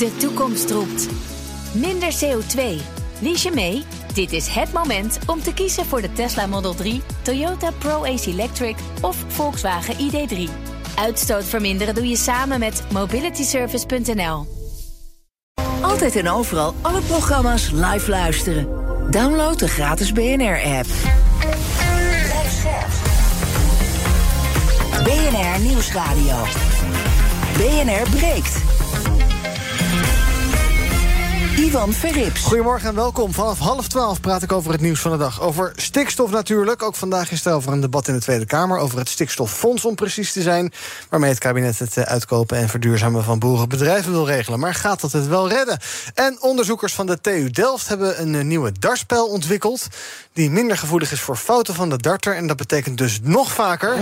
De toekomst roept. Minder CO2. Lies je mee? Dit is het moment om te kiezen voor de Tesla Model 3, Toyota Pro-Ace Electric of Volkswagen ID3. Uitstoot verminderen doe je samen met mobilityservice.nl. Altijd en overal alle programma's live luisteren. Download de gratis BNR-app. BNR Nieuwsradio. BNR breekt. Ivan Verrips. Goedemorgen en welkom. Vanaf half twaalf praat ik over het nieuws van de dag. Over stikstof natuurlijk. Ook vandaag is er over een debat in de Tweede Kamer... over het stikstoffonds om precies te zijn... waarmee het kabinet het eh, uitkopen en verduurzamen van boerenbedrijven wil regelen. Maar gaat dat het wel redden? En onderzoekers van de TU Delft hebben een eh, nieuwe dartspel ontwikkeld... die minder gevoelig is voor fouten van de darter. En dat betekent dus nog vaker...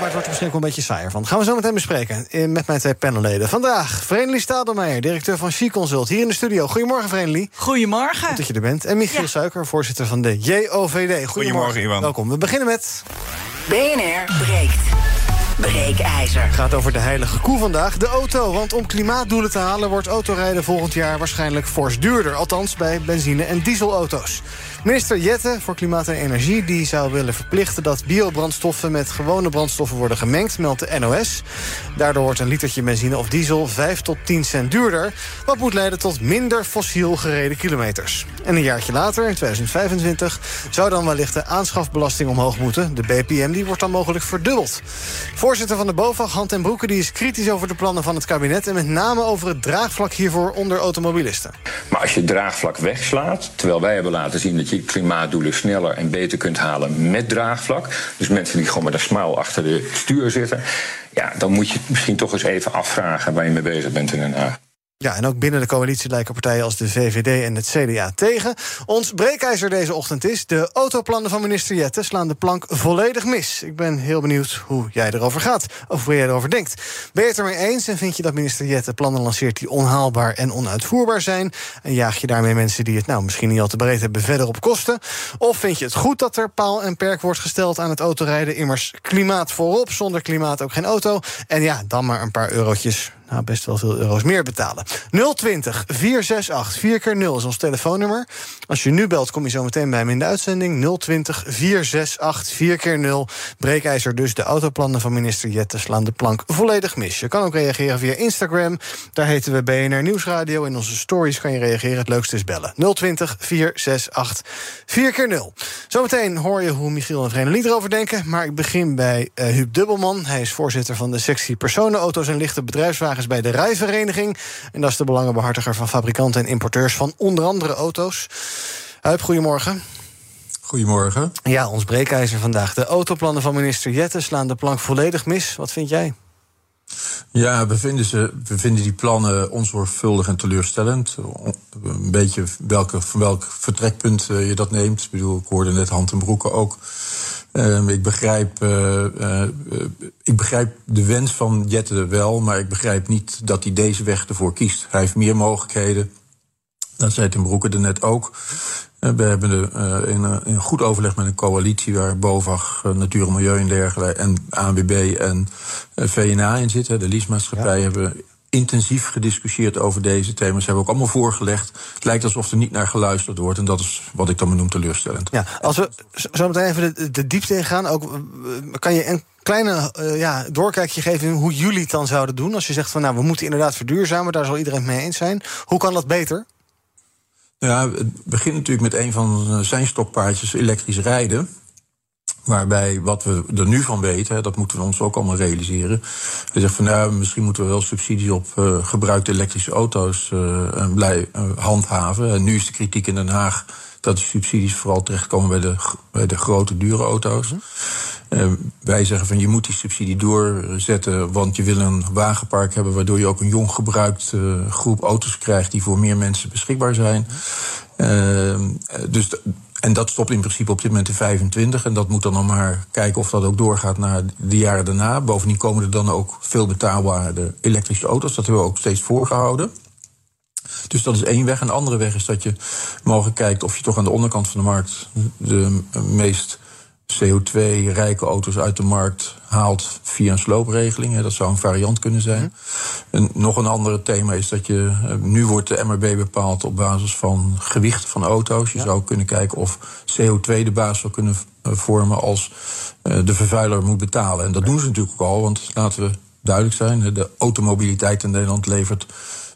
maar het wordt er misschien ook wel een beetje saaier van. gaan we zo meteen bespreken eh, met mijn twee panelleden. Vandaag Vreemdelie Stadelmeijer, directeur van She Consult, hier in de studio. Goedemorgen, Vreemdelie. Goedemorgen. Goed dat je er bent. En Michiel Suiker, voorzitter van de JOVD. Goedemorgen, Goedemorgen, Iwan. Welkom. We beginnen met... BNR breekt. Breekijzer. Het gaat over de heilige koe vandaag, de auto. Want om klimaatdoelen te halen wordt autorijden volgend jaar waarschijnlijk fors duurder. Althans bij benzine- en dieselauto's. Minister Jette voor Klimaat en Energie die zou willen verplichten... dat biobrandstoffen met gewone brandstoffen worden gemengd, meldt de NOS. Daardoor wordt een litertje benzine of diesel 5 tot 10 cent duurder... wat moet leiden tot minder fossiel gereden kilometers. En een jaartje later, in 2025, zou dan wellicht de aanschafbelasting omhoog moeten. De BPM die wordt dan mogelijk verdubbeld. Voorzitter van de BOVAG, Hand en Broeke, die is kritisch over de plannen van het kabinet... en met name over het draagvlak hiervoor onder automobilisten. Maar als je draagvlak wegslaat, terwijl wij hebben laten zien dat je klimaatdoelen sneller en beter kunt halen met draagvlak, dus mensen die gewoon met een smile achter de stuur zitten, ja, dan moet je misschien toch eens even afvragen waar je mee bezig bent in Den Haag. Ja, en ook binnen de coalitie lijken partijen als de VVD en het CDA tegen. Ons breekijzer deze ochtend is... de autoplannen van minister Jette slaan de plank volledig mis. Ik ben heel benieuwd hoe jij erover gaat, of hoe jij erover denkt. Ben je het ermee eens en vind je dat minister Jette plannen lanceert... die onhaalbaar en onuitvoerbaar zijn? En jaag je daarmee mensen die het nou misschien niet al te breed hebben... verder op kosten? Of vind je het goed dat er paal en perk wordt gesteld aan het autorijden? Immers klimaat voorop, zonder klimaat ook geen auto. En ja, dan maar een paar eurotjes nou, best wel veel euro's meer betalen. 020 468 4 keer 0 is ons telefoonnummer. Als je nu belt, kom je zo meteen bij me in de uitzending. 020 468 4 keer 0 Breekijzer dus. De autoplannen van minister Jette slaan de plank volledig mis. Je kan ook reageren via Instagram. Daar heten we BNR Nieuwsradio. In onze stories kan je reageren. Het leukste is bellen. 020 468 4 keer 0 Zometeen hoor je hoe Michiel en Vreemdeling erover denken. Maar ik begin bij uh, Huub Dubbelman. Hij is voorzitter van de sectie personenauto's en lichte bedrijfswagens bij de Rijvereniging. En dat is de belangenbehartiger van fabrikanten en importeurs van onder andere auto's. Huip, goedemorgen. Goedemorgen. Ja, ons breekijzer vandaag. De autoplannen van minister Jette slaan de plank volledig mis. Wat vind jij? Ja, we vinden, ze, vinden die plannen onzorgvuldig en teleurstellend. Een beetje welke, van welk vertrekpunt eh, je dat neemt. Ik bedoel, ik hoorde net Hand en Broeken ook. Uh, ik, begrijp, uh, uh, ik begrijp de wens van Jette wel, maar ik begrijp niet dat hij deze weg ervoor kiest. Hij heeft meer mogelijkheden. Dat zei Ten Broeke er net ook. We hebben in, een goed overleg met een coalitie waar BOVAG, Natuur en Milieu en dergelijke, en ANWB en VNA in zitten. De leasemaatschappij ja. hebben intensief gediscussieerd over deze thema's. Ze hebben ook allemaal voorgelegd. Het lijkt alsof er niet naar geluisterd wordt. En dat is wat ik dan noem teleurstellend. Ja, als we zo meteen even de, de diepte ingaan, ook, kan je een kleine uh, ja, doorkijkje geven hoe jullie het dan zouden doen? Als je zegt van nou, we moeten inderdaad verduurzamen, daar zal iedereen mee eens zijn. Hoe kan dat beter? Ja, het begint natuurlijk met een van zijn stokpaardjes, elektrisch rijden. Waarbij wat we er nu van weten, dat moeten we ons ook allemaal realiseren. We zeggen van nou, misschien moeten we wel subsidies op uh, gebruikte elektrische auto's uh, handhaven. En nu is de kritiek in Den Haag dat die subsidies vooral terechtkomen bij de, bij de grote, dure auto's. Uh, wij zeggen van je moet die subsidie doorzetten, want je wil een wagenpark hebben waardoor je ook een jong gebruikt uh, groep auto's krijgt die voor meer mensen beschikbaar zijn. Uh, dus en dat stopt in principe op dit moment in 25. En dat moet dan nog maar kijken of dat ook doorgaat naar de jaren daarna. Bovendien komen er dan ook veel betaalbare elektrische auto's. Dat hebben we ook steeds voorgehouden. Dus dat is één weg. Een andere weg is dat je mogelijk kijkt of je toch aan de onderkant van de markt de meest CO2-rijke auto's uit de markt haalt via een sloopregeling. Dat zou een variant kunnen zijn. En nog een ander thema is dat je. Eh, nu wordt de MRB bepaald op basis van gewicht van auto's. Je zou kunnen kijken of CO2 de basis zou kunnen eh, vormen als eh, de vervuiler moet betalen. En dat doen ze natuurlijk ook al, want laten we duidelijk zijn: de automobiliteit in Nederland levert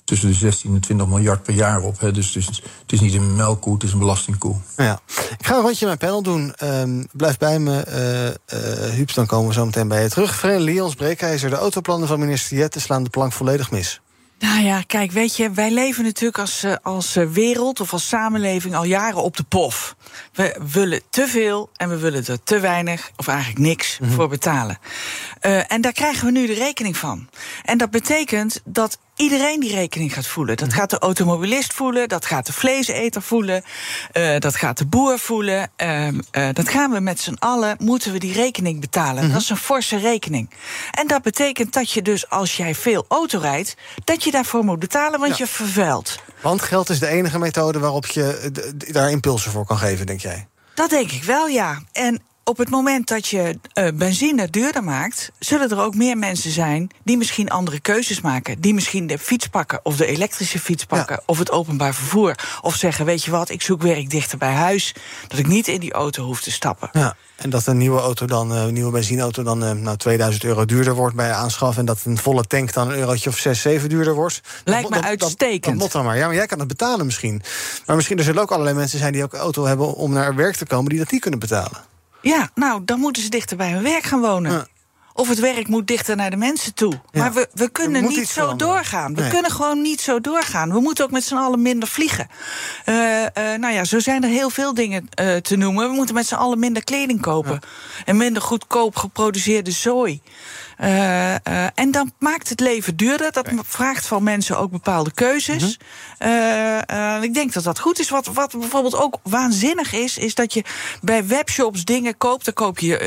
tussen de 16 en 20 miljard per jaar op. Hè. Dus, dus, het is niet een melkkoe, het is een belastingkoe. Ja. Ik ga een rondje mijn panel doen. Um, blijf bij me. Uh, uh, Huub, dan komen we zo meteen bij je terug. Verenigde Lions Breekijzer, de autoplannen van minister Jette slaan de plank volledig mis. Nou ja, kijk, weet je, wij leven natuurlijk als, eh, als wereld of als samenleving al jaren op de pof. We willen te veel en we willen er te weinig of eigenlijk niks mhm. voor betalen. Uh, en daar krijgen we nu de rekening van. En dat betekent dat iedereen die rekening gaat voelen. Dat mhm. gaat de automobilist voelen, dat gaat de vleeseter voelen, uh, dat gaat de boer voelen. Uh, uh, dat gaan we met z'n allen, moeten we die rekening betalen. Mhm. Dat is een forse rekening. En dat betekent dat je dus als jij veel auto rijdt, dat je daarvoor moet betalen, want je vervuilt. Want geld is de enige methode waarop je daar impulsen voor kan geven, denk Dat denk ik wel, ja. En op het moment dat je uh, benzine duurder maakt, zullen er ook meer mensen zijn die misschien andere keuzes maken. Die misschien de fiets pakken of de elektrische fiets pakken of het openbaar vervoer. Of zeggen: Weet je wat, ik zoek werk dichter bij huis. Dat ik niet in die auto hoef te stappen. Ja. En dat een nieuwe auto dan, een nieuwe benzineauto dan uh, nou, 2000 euro duurder wordt bij aanschaf. En dat een volle tank dan een eurotje of 6, 7 duurder wordt. Lijkt me uitstekend. Dat, dan maar. Ja, maar jij kan het betalen misschien. Maar misschien er zullen ook allerlei mensen zijn die ook een auto hebben om naar werk te komen, die dat niet kunnen betalen. Ja, nou, dan moeten ze dichter bij hun werk gaan wonen. Of het werk moet dichter naar de mensen toe. Maar we, we kunnen niet zo doorgaan. We kunnen gewoon niet zo doorgaan. We moeten ook met z'n allen minder vliegen. Uh, uh, nou ja, zo zijn er heel veel dingen uh, te noemen. We moeten met z'n allen minder kleding kopen. En minder goedkoop geproduceerde zooi. Uh, uh, en dan maakt het leven duurder. Dat vraagt van mensen ook bepaalde keuzes. -hmm. uh, ik denk dat dat goed is. Wat, wat bijvoorbeeld ook waanzinnig is, is dat je bij webshops dingen koopt. Dan koop je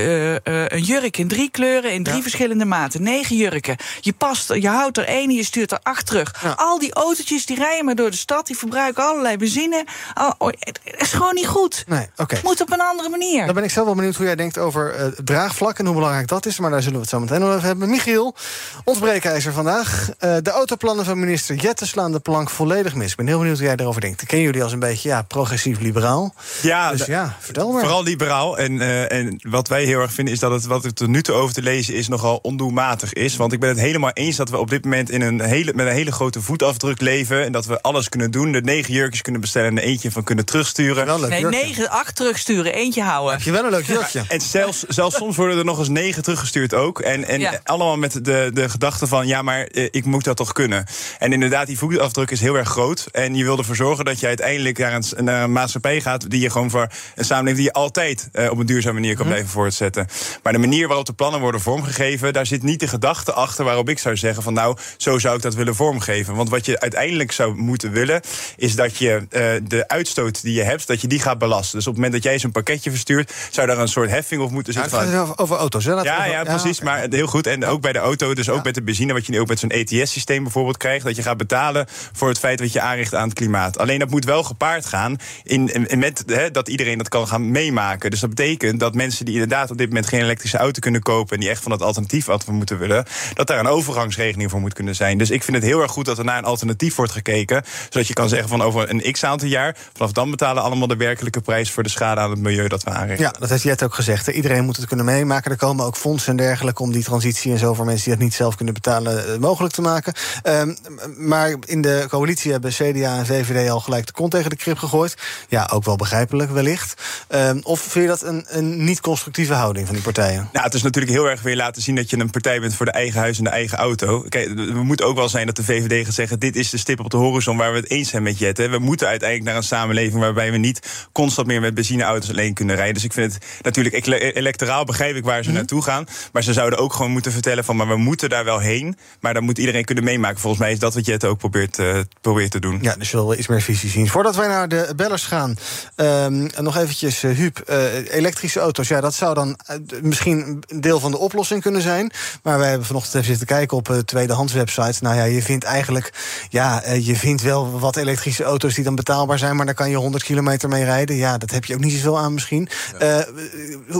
een jurk in drie kleuren, in drie ja. verschillende maten. Negen jurken. Je, past, je houdt er één en je stuurt er acht terug. Ja. Al die autootjes die rijden maar door de stad, die verbruiken allerlei benzine. Al, oh, het is gewoon niet goed. Nee, okay. Moet op een andere manier. Dan ben ik zelf wel benieuwd hoe jij denkt over draagvlak en hoe belangrijk dat is. Maar daar zullen we het zo meteen nog we hebben Michiel, ons breekijzer vandaag. Uh, de autoplannen van minister Jette slaan de plank volledig mis. Ik ben heel benieuwd hoe jij erover denkt. Ik ken jullie als een beetje ja, progressief-liberaal. Ja, dus ja, vertel maar. Vooral liberaal. En, uh, en wat wij heel erg vinden is dat het wat er tot nu toe over te lezen is nogal ondoelmatig is. Want ik ben het helemaal eens dat we op dit moment in een hele, met een hele grote voetafdruk leven. En dat we alles kunnen doen. De negen jurkjes kunnen bestellen en er eentje van kunnen terugsturen. Nee, negen, acht terugsturen. Eentje houden. Heb je wel een leuk jurkje. en zelfs, zelfs soms worden er nog eens negen teruggestuurd ook. En, en ja. allemaal met de, de gedachte van, ja, maar eh, ik moet dat toch kunnen. En inderdaad, die voetafdruk is heel erg groot. En je wil ervoor zorgen dat je uiteindelijk naar een, naar een maatschappij gaat... die je gewoon voor een samenleving die je altijd uh, op een duurzame manier kan mm. blijven voortzetten. Maar de manier waarop de plannen worden vormgegeven... daar zit niet de gedachte achter waarop ik zou zeggen van... nou, zo zou ik dat willen vormgeven. Want wat je uiteindelijk zou moeten willen... is dat je uh, de uitstoot die je hebt, dat je die gaat belasten. Dus op het moment dat jij zo'n pakketje verstuurt... zou daar een soort heffing op moeten zitten. Ja, het gaat over, over auto's, hè? Ja, over, ja, precies. Ja, maar heel goed. En ook bij de auto, dus ook met de benzine, wat je nu ook met zo'n ETS-systeem bijvoorbeeld krijgt, dat je gaat betalen voor het feit wat je aanricht aan het klimaat. Alleen dat moet wel gepaard gaan in, in met hè, dat iedereen dat kan gaan meemaken. Dus dat betekent dat mensen die inderdaad op dit moment geen elektrische auto kunnen kopen en die echt van het alternatief wat we moeten willen, dat daar een overgangsregeling voor moet kunnen zijn. Dus ik vind het heel erg goed dat er naar een alternatief wordt gekeken, zodat je kan zeggen van over een x aantal jaar, vanaf dan betalen allemaal de werkelijke prijs voor de schade aan het milieu dat we aanrichten. Ja, dat heeft Jet ook gezegd. Iedereen moet het kunnen meemaken. Er komen ook fondsen en dergelijke om die transitie en zo voor mensen die dat niet zelf kunnen betalen eh, mogelijk te maken. Um, maar in de coalitie hebben CDA en VVD al gelijk de kont tegen de krip gegooid. Ja, ook wel begrijpelijk wellicht. Um, of vind je dat een, een niet-constructieve houding van die partijen? Nou, het is natuurlijk heel erg weer laten zien dat je een partij bent voor de eigen huis en de eigen auto. Kijk, we moeten ook wel zijn dat de VVD gaat zeggen: dit is de stip op de horizon waar we het eens zijn met Jet. We moeten uiteindelijk naar een samenleving waarbij we niet constant meer met benzineauto's alleen kunnen rijden. Dus ik vind het natuurlijk electoraal begrijp ik waar ze mm -hmm. naartoe gaan. Maar ze zouden ook gewoon moeten vertellen van... maar we moeten daar wel heen, maar dan moet iedereen kunnen meemaken. Volgens mij is dat wat je het ook probeert, uh, probeert te doen. Ja, dus je wil iets meer visie zien. Voordat wij naar de bellers gaan, um, nog eventjes, uh, Huub. Uh, elektrische auto's, ja, dat zou dan misschien een deel van de oplossing kunnen zijn. Maar wij hebben vanochtend even zitten kijken op tweedehands websites. Nou ja, je vindt eigenlijk... ja, je vindt wel wat elektrische auto's die dan betaalbaar zijn... maar daar kan je 100 kilometer mee rijden. Ja, dat heb je ook niet zoveel aan misschien.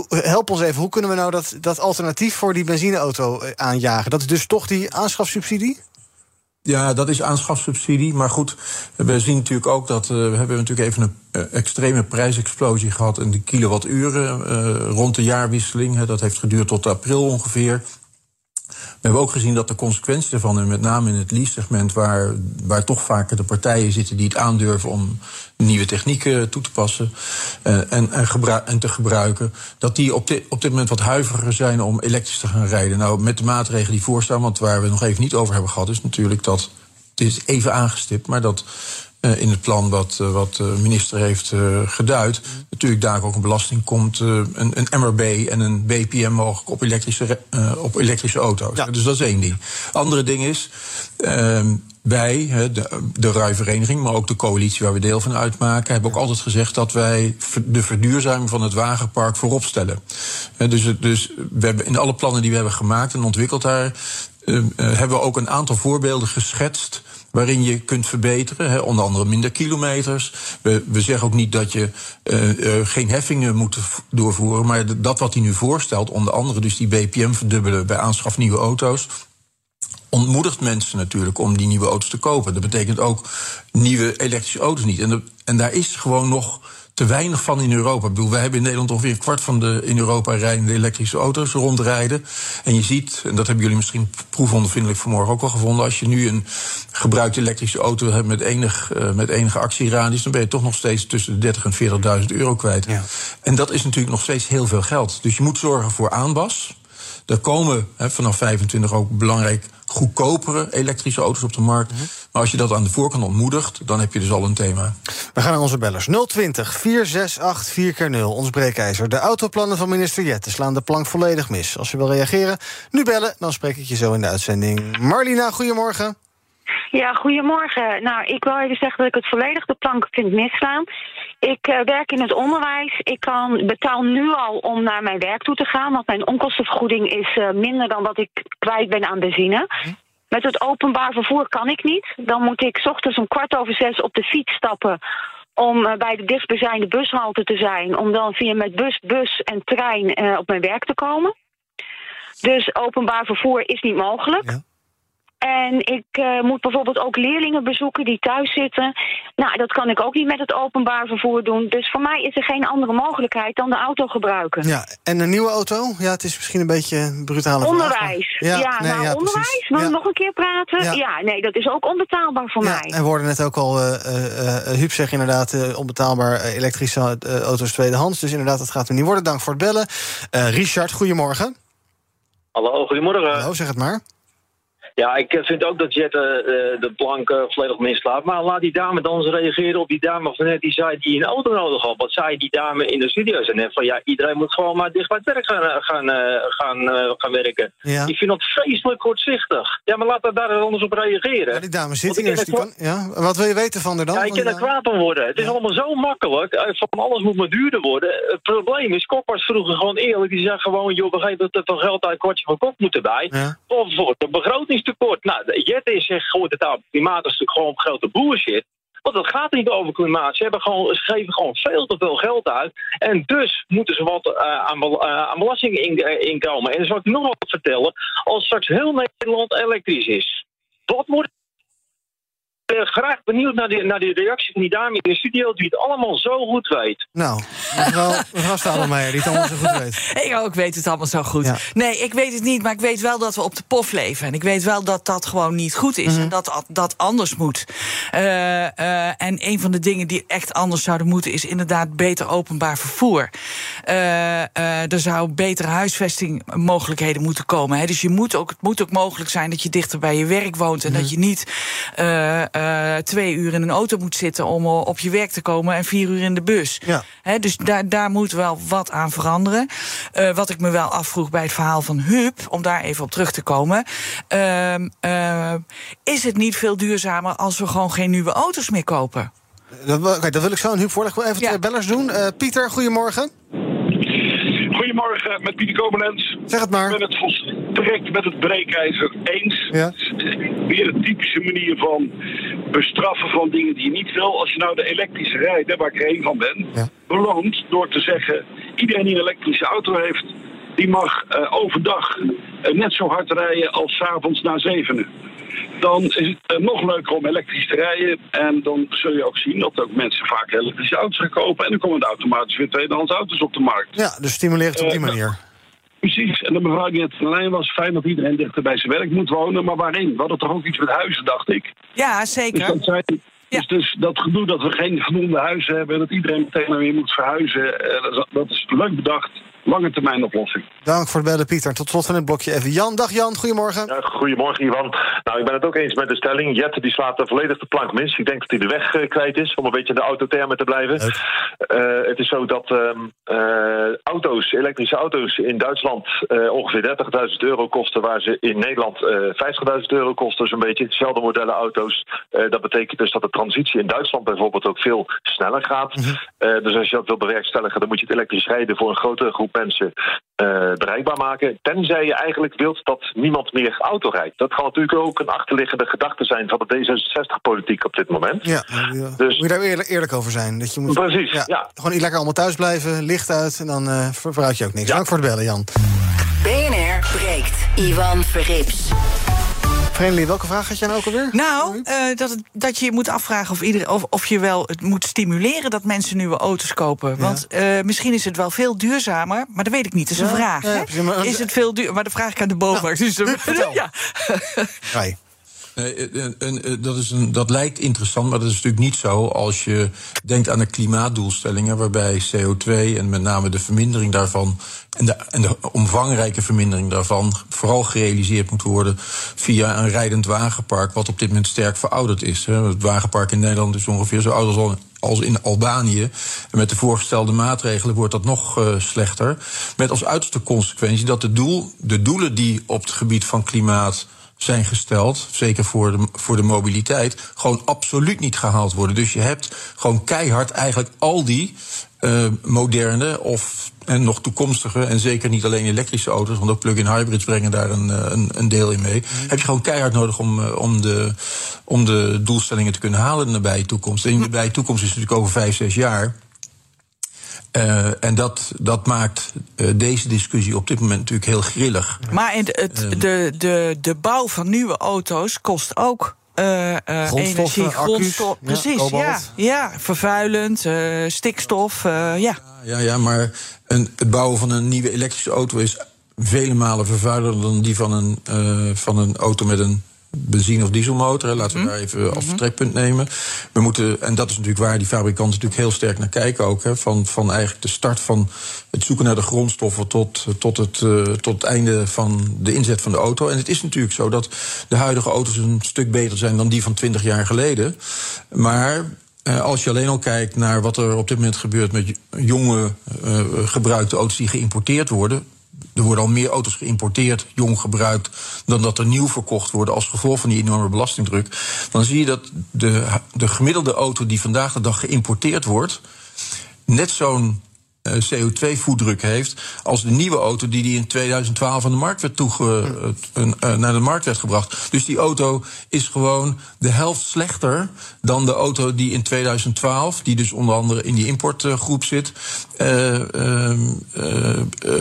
help ons even, hoe kunnen we nou dat, dat alternatief voor die benzineauto eh, aanjagen? Dat is dus toch die aanschafsubsidie? Ja, dat is aanschafsubsidie. Maar goed, we zien natuurlijk ook dat uh, we hebben natuurlijk even een uh, extreme prijsexplosie gehad in de kilowatturen rond de jaarwisseling. Dat heeft geduurd tot april ongeveer. We hebben ook gezien dat de consequenties ervan, en met name in het lease-segment, waar, waar toch vaker de partijen zitten die het aandurven om nieuwe technieken toe te passen uh, en, en, en, te gebruiken, dat die op dit, op dit moment wat huiveriger zijn om elektrisch te gaan rijden. Nou, met de maatregelen die voorstaan, want waar we nog even niet over hebben gehad, is natuurlijk dat. Het is even aangestipt, maar dat in het plan wat, uh, wat de minister heeft geduid. Natuurlijk daar ook een belasting komt, een, een, MRB en een BPM mogelijk op elektrische, op elektrische auto's. Ja. Dus dat is één ding. Andere ding is, ehm, wij, de, de RUI-vereniging, maar ook de coalitie waar we deel van uitmaken, hebben ook altijd gezegd dat wij de verduurzaming van het wagenpark voorop stellen. Dus, dus we hebben in alle plannen die we hebben gemaakt en ontwikkeld daar, hebben we ook een aantal voorbeelden geschetst waarin je kunt verbeteren. Hè, onder andere minder kilometers. We, we zeggen ook niet dat je uh, uh, geen heffingen moet doorvoeren. Maar dat wat hij nu voorstelt, onder andere dus die BPM verdubbelen bij aanschaf nieuwe auto's ontmoedigt mensen natuurlijk om die nieuwe auto's te kopen. Dat betekent ook nieuwe elektrische auto's niet. En, en daar is gewoon nog te weinig van in Europa. Ik bedoel, wij hebben in Nederland ongeveer een kwart van de in Europa rijdende elektrische auto's rondrijden. En je ziet, en dat hebben jullie misschien proefondervindelijk vanmorgen ook al gevonden, als je nu een gebruikte elektrische auto hebt met, enig, uh, met enige actieradius, dan ben je toch nog steeds tussen de 30.000 en 40.000 euro kwijt. Ja. En dat is natuurlijk nog steeds heel veel geld. Dus je moet zorgen voor aanbas. Er komen he, vanaf 25 ook belangrijk goedkopere elektrische auto's op de markt. Mm -hmm. Maar als je dat aan de voorkant ontmoedigt, dan heb je dus al een thema. We gaan naar onze bellers. 020 468 4 0 ons breekijzer. De autoplannen van minister Jette slaan de plank volledig mis. Als je wil reageren, nu bellen, dan spreek ik je zo in de uitzending. Marlina, goedemorgen. Ja, goedemorgen. Nou, ik wil even zeggen dat ik het volledig de plank vind misslaan. Ik uh, werk in het onderwijs. Ik kan, betaal nu al om naar mijn werk toe te gaan. Want mijn onkostenvergoeding is uh, minder dan wat ik kwijt ben aan benzine. Hm? Met het openbaar vervoer kan ik niet. Dan moet ik ochtends om kwart over zes op de fiets stappen om uh, bij de dichtstbijzijnde bushalte te zijn. Om dan via met bus, bus en trein op mijn werk te komen. Dus openbaar vervoer is niet mogelijk. Ja. En ik uh, moet bijvoorbeeld ook leerlingen bezoeken die thuis zitten. Nou, dat kan ik ook niet met het openbaar vervoer doen. Dus voor mij is er geen andere mogelijkheid dan de auto gebruiken. Ja, en een nieuwe auto? Ja, het is misschien een beetje een brutale Onderwijs. Ja, ja, nee, nou, ja, onderwijs? Wil ja. nog een keer praten? Ja. ja. nee, dat is ook onbetaalbaar voor mij. En we hoorden net ook al, uh, uh, Huub zegt inderdaad... onbetaalbaar elektrische auto's tweedehands. Dus inderdaad, dat gaat er niet worden. Dank voor het bellen. Richard, goedemorgen. Hallo, goedemorgen. Hallo, zeg het maar. Ja, ik vind ook dat Jet uh, de plank uh, volledig mislaat. Maar laat die dame dan eens reageren op die dame van net die zei die een auto nodig had. Wat zei die dame in de studio? Ze net van ja, iedereen moet gewoon maar dicht bij het werk gaan, eh, gaan, gaan, gaan werken. Ja. Ik vind dat vreselijk kortzichtig. Ja, maar laat daar daar anders op reageren. Ja, die dame zit hier. Dus kan... ja. Wat wil je weten van haar dan? Ja, ik kan er kwaad van worden. Het is allemaal zo makkelijk. Van alles moet maar duurder worden. Het probleem is, Kok was vroeger gewoon eerlijk. Die zei gewoon, joh, begrijp dat er van geld uit kwartje van Kok moet erbij. Ja. Of voor de begroting tekort. Nou, Jette zegt gooit het aan klimaat is natuurlijk gewoon grote bullshit. Want het gaat niet over klimaat. Ze, hebben gewoon, geven gewoon veel te veel geld uit. En dus moeten ze wat uh, aan, uh, aan belasting in, inkomen. En dan zal ik nog wat vertellen. Als straks heel Nederland elektrisch is. Wat wordt uh, graag benieuwd naar de, naar de reactie van die dame in de studio... die het allemaal zo goed weet. Nou, mevrouw, mevrouw Stadelmeijer, die het allemaal zo goed weet. Ik ook weet het allemaal zo goed. Ja. Nee, ik weet het niet, maar ik weet wel dat we op de pof leven. En ik weet wel dat dat gewoon niet goed is. Mm -hmm. En dat dat anders moet. Uh, uh, en een van de dingen die echt anders zouden moeten... is inderdaad beter openbaar vervoer. er zou betere huisvestingmogelijkheden moeten komen. Hè. Dus je moet ook, het moet ook mogelijk zijn dat je dichter bij je werk woont... en mm -hmm. dat je niet... Uh, twee uur in een auto moet zitten om op je werk te komen en vier uur in de bus. Ja. dus daar, daar moet wel wat aan veranderen. wat ik me wel afvroeg bij het verhaal van Huub, om daar even op terug te komen. Ehm, is het niet veel duurzamer als we gewoon geen nieuwe auto's meer kopen? Dat, dat wil ik zo een Huub voorleggen. Even twee bellers doen. Pieter, goedemorgen. Goedemorgen, met Pieter Komenens. Zeg het maar. Ik ben het volstrekt met het breekijzer eens. Ja. Weer een typische manier van bestraffen van dingen die je niet wil. Als je nou de elektrische rijdt, waar ik er één van ben, ja. beloont door te zeggen: iedereen die een elektrische auto heeft, die mag uh, overdag uh, net zo hard rijden als s avonds na zevenen dan is het eh, nog leuker om elektrisch te rijden. En dan zul je ook zien dat ook mensen vaak elektrische auto's gaan kopen. En dan komen er automatisch weer tweedehands auto's op de markt. Ja, dus stimuleert het op die eh, manier. Precies, en de mevrouw die net de lijn was, fijn dat iedereen dichter bij zijn werk moet wonen. Maar waarin? We hadden toch ook iets met huizen, dacht ik. Ja, zeker. Dus dat, dus, dus, dat gedoe dat we geen voldoende huizen hebben en dat iedereen meteen maar weer moet verhuizen, eh, dat is leuk bedacht lange termijn oplossing. Dank voor het bellen, Pieter. Tot slot van het blokje even Jan. Dag Jan, goedemorgen. Ja, goedemorgen, Ivan. Nou, ik ben het ook eens met de stelling. Jette die slaat er volledig de plank mis. Ik denk dat hij de weg uh, kwijt is, om een beetje in de autotermen te blijven. Uh, het is zo dat uh, auto's, elektrische auto's in Duitsland ongeveer 30.000 euro kosten, waar ze in Nederland 50.000 euro kosten. Zo'n beetje hetzelfde modellen auto's. dat betekent dus dat de transitie in Duitsland bijvoorbeeld ook veel sneller gaat. Mhm. dus als je dat wil bewerkstelligen, dan moet je het elektrisch rijden voor een grotere groep mensen uh, bereikbaar maken. Tenzij je eigenlijk wilt dat niemand meer auto rijdt. Dat kan natuurlijk ook een achterliggende gedachte zijn van de D66-politiek op dit moment. Ja, Dus, moet je daar eerlijk, eerlijk over zijn. Dat je moet, precies, ja, Gewoon lekker allemaal thuis blijven, licht uit... en dan uh, je ook niks. Dank voor het bellen, Jan. BNR breekt. Ivan Verrips. Friendly, welke vraag had jij nou ook alweer? Nou, uh, dat, het, dat je moet afvragen of, iedereen, of, of je wel het moet stimuleren dat mensen nieuwe auto's kopen. Want uh, misschien is het wel veel duurzamer, maar dat weet ik niet. Dat is een vraag. hè? Is het veel duur? Maar de vraag ik aan de. Nou, dus, ja. Nee, eh, dat, is een, dat lijkt interessant, maar dat is natuurlijk niet zo als je denkt aan de klimaatdoelstellingen, waarbij CO2 en met name de vermindering daarvan en de, en de omvangrijke vermindering daarvan vooral gerealiseerd moet worden via een rijdend wagenpark, wat op dit moment sterk verouderd is. Het wagenpark in Nederland is ongeveer zo oud als als in Albanië. En met de voorgestelde maatregelen wordt dat nog slechter. Met als uiterste consequentie dat doel, de doelen die op het gebied van klimaat zijn gesteld, zeker voor de, voor de mobiliteit, gewoon absoluut niet gehaald worden. Dus je hebt gewoon keihard eigenlijk al die uh, moderne of en nog toekomstige, en zeker niet alleen elektrische auto's, want ook plug-in hybrids brengen daar een, eh, een, een, deel in mee. Mhm. Heb je gewoon keihard nodig om, uh, om, de, om de doelstellingen te kunnen halen in de nabije toekomst. En de nabije toekomst is natuurlijk over vijf, zes jaar. Uh, en dat, dat maakt uh, deze discussie op dit moment natuurlijk heel grillig. Maar het, het, uh, de, de, de bouw van nieuwe auto's kost ook uh, uh, energie, grondstof. Precies, ja, ja. Vervuilend, uh, stikstof, ja. Ja, ja, maar een, het bouwen van een nieuwe elektrische auto is vele malen vervuilender dan die van een, van een auto met een benzine- of dieselmotor. Laten we mhm. daar even als mhm. vertrekpunt nemen. We moeten, en dat is natuurlijk waar die fabrikanten natuurlijk heel sterk naar kijken ook. Hè, van, van eigenlijk de start van het zoeken naar de grondstoffen tot, tot, het, uh, tot het einde van de inzet van de auto. En het is natuurlijk zo dat de huidige auto's een stuk beter zijn dan die van 20 jaar geleden. Maar uh, als je alleen al kijkt naar wat er op dit moment gebeurt met jonge uh, gebruikte auto's die geïmporteerd worden er worden al meer auto's geïmporteerd, jong gebruikt, dan dat er nieuw verkocht worden als gevolg van die enorme belastingdruk. Dan zie je dat de, de gemiddelde auto die vandaag de dag geïmporteerd wordt, net zo'n CO2-voetdruk heeft als de nieuwe auto die, die in 2012 aan de markt werd toege, uh, naar de markt werd gebracht. Dus die auto is gewoon de helft slechter dan de auto die in 2012, die dus onder andere in die importgroep zit, ehm,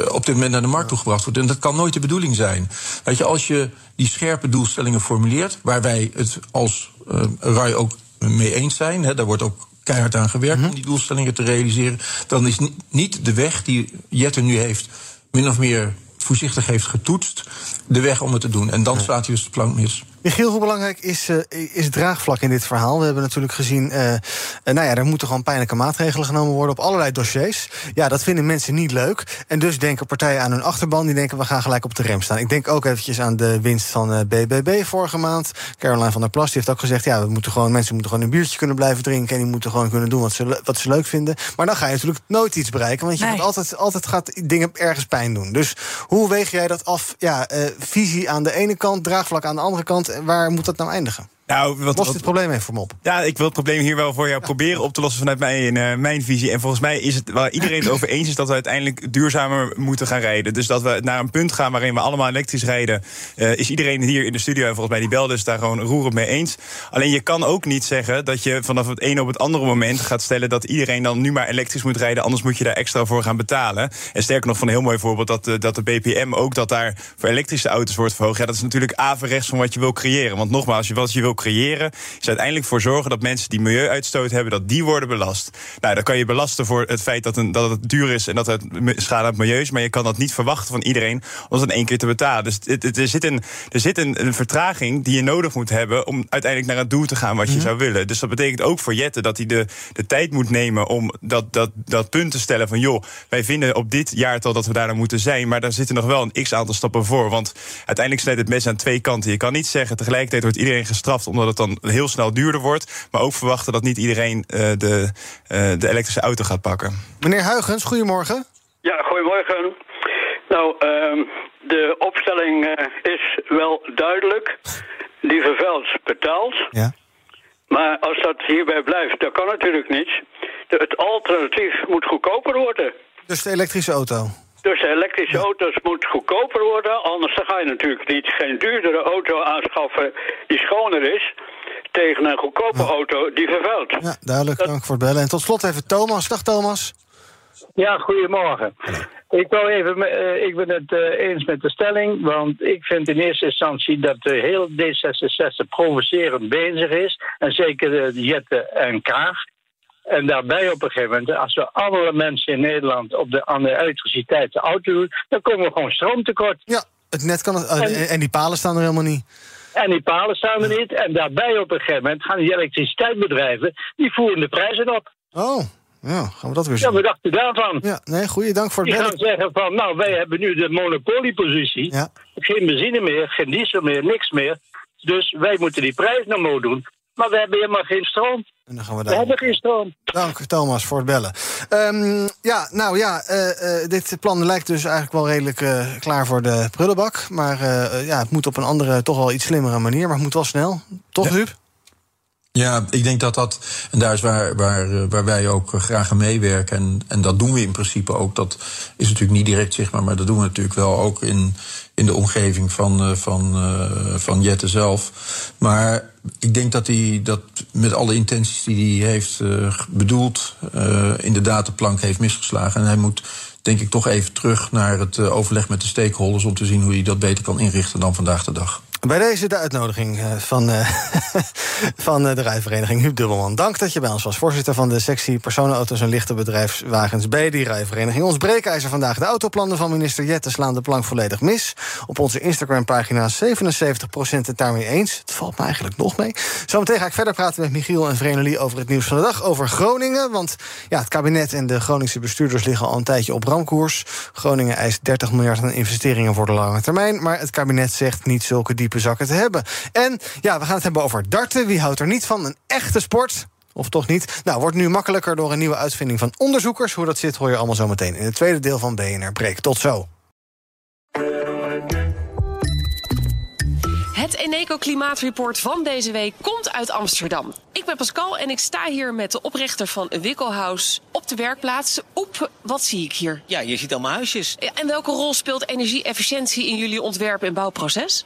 op dit moment naar de markt toegebracht wordt. En dat kan nooit de bedoeling zijn. Weet je, als je die scherpe doelstellingen formuleert, waar wij het als RAI ook mee eens zijn, hè, daar wordt ook keihard aan gewerkt om die doelstellingen te realiseren. Dan is niet de weg die Jette nu heeft, min of meer voorzichtig heeft getoetst, de weg om het te doen. En dan staat hij dus de plank mis. Michiel, hoe belangrijk is, uh, is draagvlak in dit verhaal? We hebben natuurlijk gezien, uh, nou ja, er moeten gewoon pijnlijke maatregelen genomen worden op allerlei dossiers. Ja, dat vinden mensen niet leuk. En dus denken partijen aan hun achterban, die denken we gaan gelijk op de rem staan. Ik denk ook eventjes aan de winst van BBB vorige maand. Caroline van der Plas die heeft ook gezegd, ja, we moeten gewoon, mensen moeten gewoon een biertje kunnen blijven drinken en die moeten gewoon kunnen doen wat ze, wat ze leuk vinden. Maar dan ga je natuurlijk nooit iets bereiken, want je nee. altijd, altijd gaat dingen ergens pijn doen. Dus hoe weeg jij dat af? Ja, visie aan de ene kant, draagvlak aan de andere kant waar moet dat nou eindigen? Nou, wat, Los dit probleem even voor me op. Ja, ik wil het probleem hier wel voor jou proberen op te lossen vanuit mijn, uh, mijn visie. En volgens mij is het waar iedereen het over eens is dat we uiteindelijk duurzamer moeten gaan rijden. Dus dat we naar een punt gaan waarin we allemaal elektrisch rijden. Uh, is iedereen hier in de studio en volgens mij die belde is daar gewoon roerend mee eens. Alleen je kan ook niet zeggen dat je vanaf het ene op het andere moment gaat stellen dat iedereen dan nu maar elektrisch moet rijden. Anders moet je daar extra voor gaan betalen. En sterker nog, van een heel mooi voorbeeld dat de, dat de BPM ook dat daar voor elektrische auto's wordt verhoogd. Ja, dat is natuurlijk averechts van wat je wil creëren. Want nogmaals, wat je wil creëren is uiteindelijk voor zorgen dat mensen die milieuuitstoot hebben, dat die worden belast. Nou, dan kan je belasten voor het feit dat, een, dat het duur is en dat het schade aan het milieu is. Maar je kan dat niet verwachten van iedereen om dat in één keer te betalen. Dus het, er zit, een, er zit een, een, vertraging die je nodig moet hebben om uiteindelijk naar het doel te gaan wat je mhm. zou willen. Dus dat betekent ook voor Jette dat hij de, de tijd moet nemen om dat, dat, dat punt te stellen van joh, wij vinden op dit jaartal dat we daar dan moeten zijn. Maar daar zitten nog wel een x aantal stappen voor. Want uiteindelijk snijdt het mes aan twee kanten. Je kan niet zeggen tegelijkertijd wordt iedereen gestraft omdat het dan heel snel duurder wordt. Maar ook verwachten dat niet iedereen uh, de, uh, de elektrische auto gaat pakken. Meneer Huigens, goedemorgen. Ja, goedemorgen. Nou, uh, de opstelling uh, is wel duidelijk. Die vervuilt betaalt. Ja. Maar als dat hierbij blijft, dat kan natuurlijk niet. het alternatief moet goedkoper worden. Dus de elektrische auto? Dus de elektrische auto's moeten goedkoper worden. Anders ga je natuurlijk niet geen duurdere auto aanschaffen die schoner is tegen een goedkope auto die vervuilt. Ja, duidelijk. Dank voor het bellen. En tot slot even Thomas. Dag Thomas. Ja, goedemorgen. Ik, wou even, uh, ik ben het uh, eens met de stelling, want ik vind in eerste instantie dat de heel D66 provocerend bezig is. En zeker de Jette en Kaag. En daarbij op een gegeven moment, als we alle mensen in Nederland op de, aan de elektriciteit de auto doen, dan komen we gewoon stroomtekort. Ja, het net kan het, en, en die palen staan er helemaal niet. En die palen staan er niet. En daarbij op een gegeven moment gaan die elektriciteitsbedrijven... die voeren de prijzen op. Oh, ja, gaan we dat weer zien. Ja, wat dacht u daarvan? Ja, nee, goeie dank voor het Die gaan zeggen van, nou, wij hebben nu de monopoliepositie. Ja. Geen benzine meer, geen diesel meer, niks meer. Dus wij moeten die prijs naar omhoog doen. Maar we hebben helemaal geen stroom. En dan gaan we, daar... we hebben geen stroom. Dank Thomas voor het bellen. Um, ja, nou ja, uh, uh, dit plan lijkt dus eigenlijk wel redelijk uh, klaar voor de prullenbak. Maar ja, het moet op een andere, toch wel iets slimmere manier. Maar het moet wel snel. Toch, ja. Ruud? Ja, ik denk dat dat, en daar is waar, waar, waar wij ook graag aan meewerken. En, en dat doen we in principe ook. Dat is natuurlijk niet direct zichtbaar, maar dat doen we natuurlijk wel ook in, in de omgeving van, van, van Jette zelf. Maar ik denk dat hij dat met alle intenties die hij heeft bedoeld, uh, inderdaad de plank heeft misgeslagen. En hij moet, denk ik, toch even terug naar het overleg met de stakeholders om te zien hoe hij dat beter kan inrichten dan vandaag de dag. Bij deze de uitnodiging eh, van, uh, van eh, de rijvereniging Huub Dubbelman. Dank dat je bij ons was. Voorzitter van de sectie personenauto's en lichte bedrijfswagens bij die rijvereniging. Ons breekijzer vandaag. De autoplannen van minister Jette slaan de plank volledig mis. Op onze Instagram-pagina 77% het daarmee eens. Het valt me eigenlijk nog mee. Zometeen ga ik verder praten met Michiel en Vrenelie over het nieuws van de dag. Over Groningen. Want ja, het kabinet en de Groningse bestuurders liggen al een tijdje op ramkoers. Groningen eist 30 miljard aan investeringen voor de lange termijn. Maar het kabinet zegt niet zulke diepe zakken te hebben. En ja, we gaan het hebben over darten. Wie houdt er niet van? Een echte sport. Of toch niet? Nou, wordt nu makkelijker door een nieuwe uitvinding van onderzoekers. Hoe dat zit, hoor je allemaal zo meteen in het tweede deel van BNR Breek. Tot zo. Het Eneco Klimaatreport van deze week komt uit Amsterdam. Ik ben Pascal en ik sta hier met de oprichter van Wikkelhuis op de werkplaats. Op, wat zie ik hier? Ja, je ziet allemaal huisjes. En welke rol speelt energie-efficiëntie in jullie ontwerp- en bouwproces?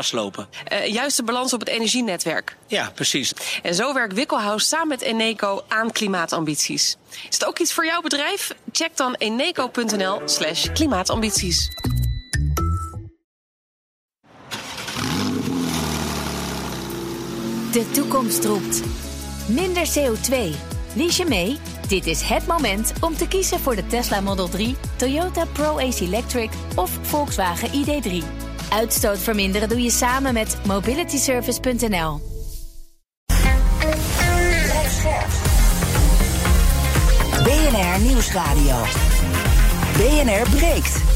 vastlopen. juist de balans op het energienetwerk. Ja, precies. En zo werkt Wikkelhuis samen met Eneco aan klimaatambities. Is het ook iets voor jouw bedrijf? Check dan eneco.nl/slash klimaatambities. De toekomst roept. Minder CO2. Lies je mee? Dit is het moment om te kiezen voor de Tesla Model 3, Toyota Pro-Ace Electric of Volkswagen ID3. Uitstoot verminderen doe je samen met mobilityservice.nl. BNR Nieuwsradio. BNR breekt.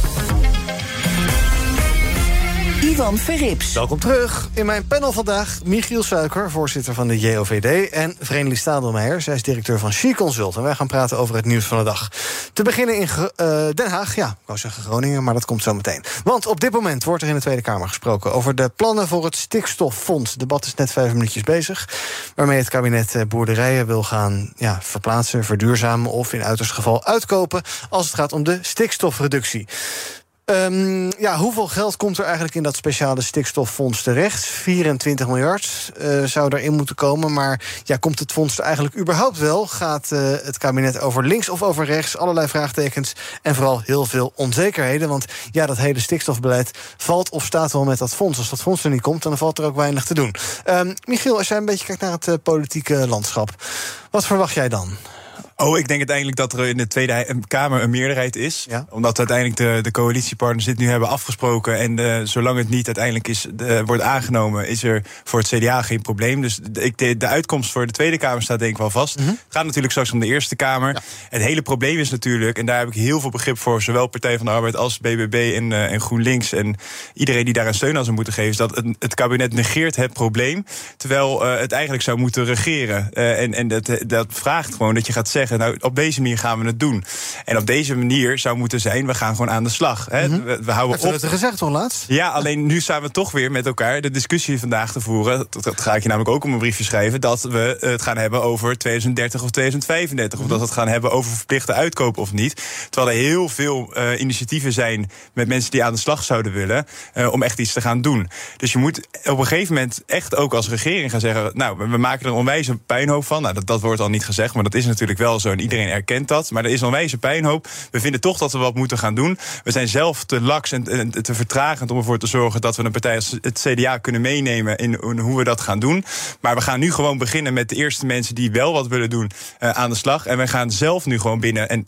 Ivan Verrips. Welkom terug. In mijn panel vandaag Michiel Suiker, voorzitter van de JOVD... en Vreemdelie Stadelmeijer, zij is directeur van She Consult. En wij gaan praten over het nieuws van de dag. Te beginnen in uh, Den Haag, ja, ik wou zeggen Groningen... maar dat komt zo meteen. Want op dit moment wordt er in de Tweede Kamer gesproken... over de plannen voor het stikstoffonds. Het debat is net vijf minuutjes bezig... waarmee het kabinet eh, boerderijen wil gaan ja, verplaatsen, verduurzamen... of in uiterst geval uitkopen als het gaat om de stikstofreductie. Um, ja, hoeveel geld komt er eigenlijk in dat speciale stikstoffonds terecht? 24 miljard uh, zou erin moeten komen. Maar ja, komt het fonds er eigenlijk überhaupt wel? Gaat uh, het kabinet over links of over rechts? Allerlei vraagtekens en vooral heel veel onzekerheden. Want ja, dat hele stikstofbeleid valt of staat wel met dat fonds. Als dat fonds er niet komt, dan valt er ook weinig te doen. Um, Michiel, als jij een beetje kijkt naar het uh, politieke landschap... wat verwacht jij dan? Oh, ik denk uiteindelijk dat er in de Tweede Kamer een meerderheid is. Omdat uiteindelijk de, de coalitiepartners dit nu hebben afgesproken. En de, zolang het niet uiteindelijk is, de, wordt aangenomen, is er voor het CDA geen probleem. Dus de, de, uitkomst voor de Tweede Kamer staat denk ik wel vast. Mhm. Het gaat natuurlijk straks om de Eerste Kamer. Het hele probleem is natuurlijk, en daar heb ik heel veel begrip voor, zowel Partij van de Arbeid als BBB en, uh, en GroenLinks. En iedereen die daar een steun aan zou moeten geven, is dat het, het kabinet negeert het probleem. Terwijl het eigenlijk zou moeten regeren. En en dat, dat vraagt gewoon dat je gaat zeggen nou, op deze manier gaan we het doen. En op deze manier zou moeten zijn, we gaan gewoon aan de slag. Hè. Mhm. we, we, houden Heeft op. het gezegd laatst? Ja, alleen nu staan we toch weer met elkaar de discussie vandaag te voeren. Dat, ga ik je namelijk ook op een briefje schrijven. Dat we het gaan hebben over 2030 of 2035. Of dat we het gaan hebben over verplichte uitkoop of niet. Terwijl er heel veel uh, initiatieven zijn met mensen die aan de slag zouden willen. Uh, om echt iets te gaan doen. Dus je moet op een gegeven moment echt ook als regering gaan zeggen. Nou, we, maken er een onwijs een puinhoop van. Nou, dat, dat wordt al niet gezegd, maar dat is natuurlijk wel zo. En iedereen erkent dat. Maar er is een wijze pijnhoop. We vinden toch dat we wat moeten gaan doen. We zijn zelf te laks en, te vertragend om ervoor te zorgen dat we een partij als het CDA kunnen meenemen in, hoe we dat gaan doen. Maar we gaan nu gewoon beginnen met de eerste mensen die wel wat willen doen uh, aan de slag. En we gaan zelf nu gewoon binnen, en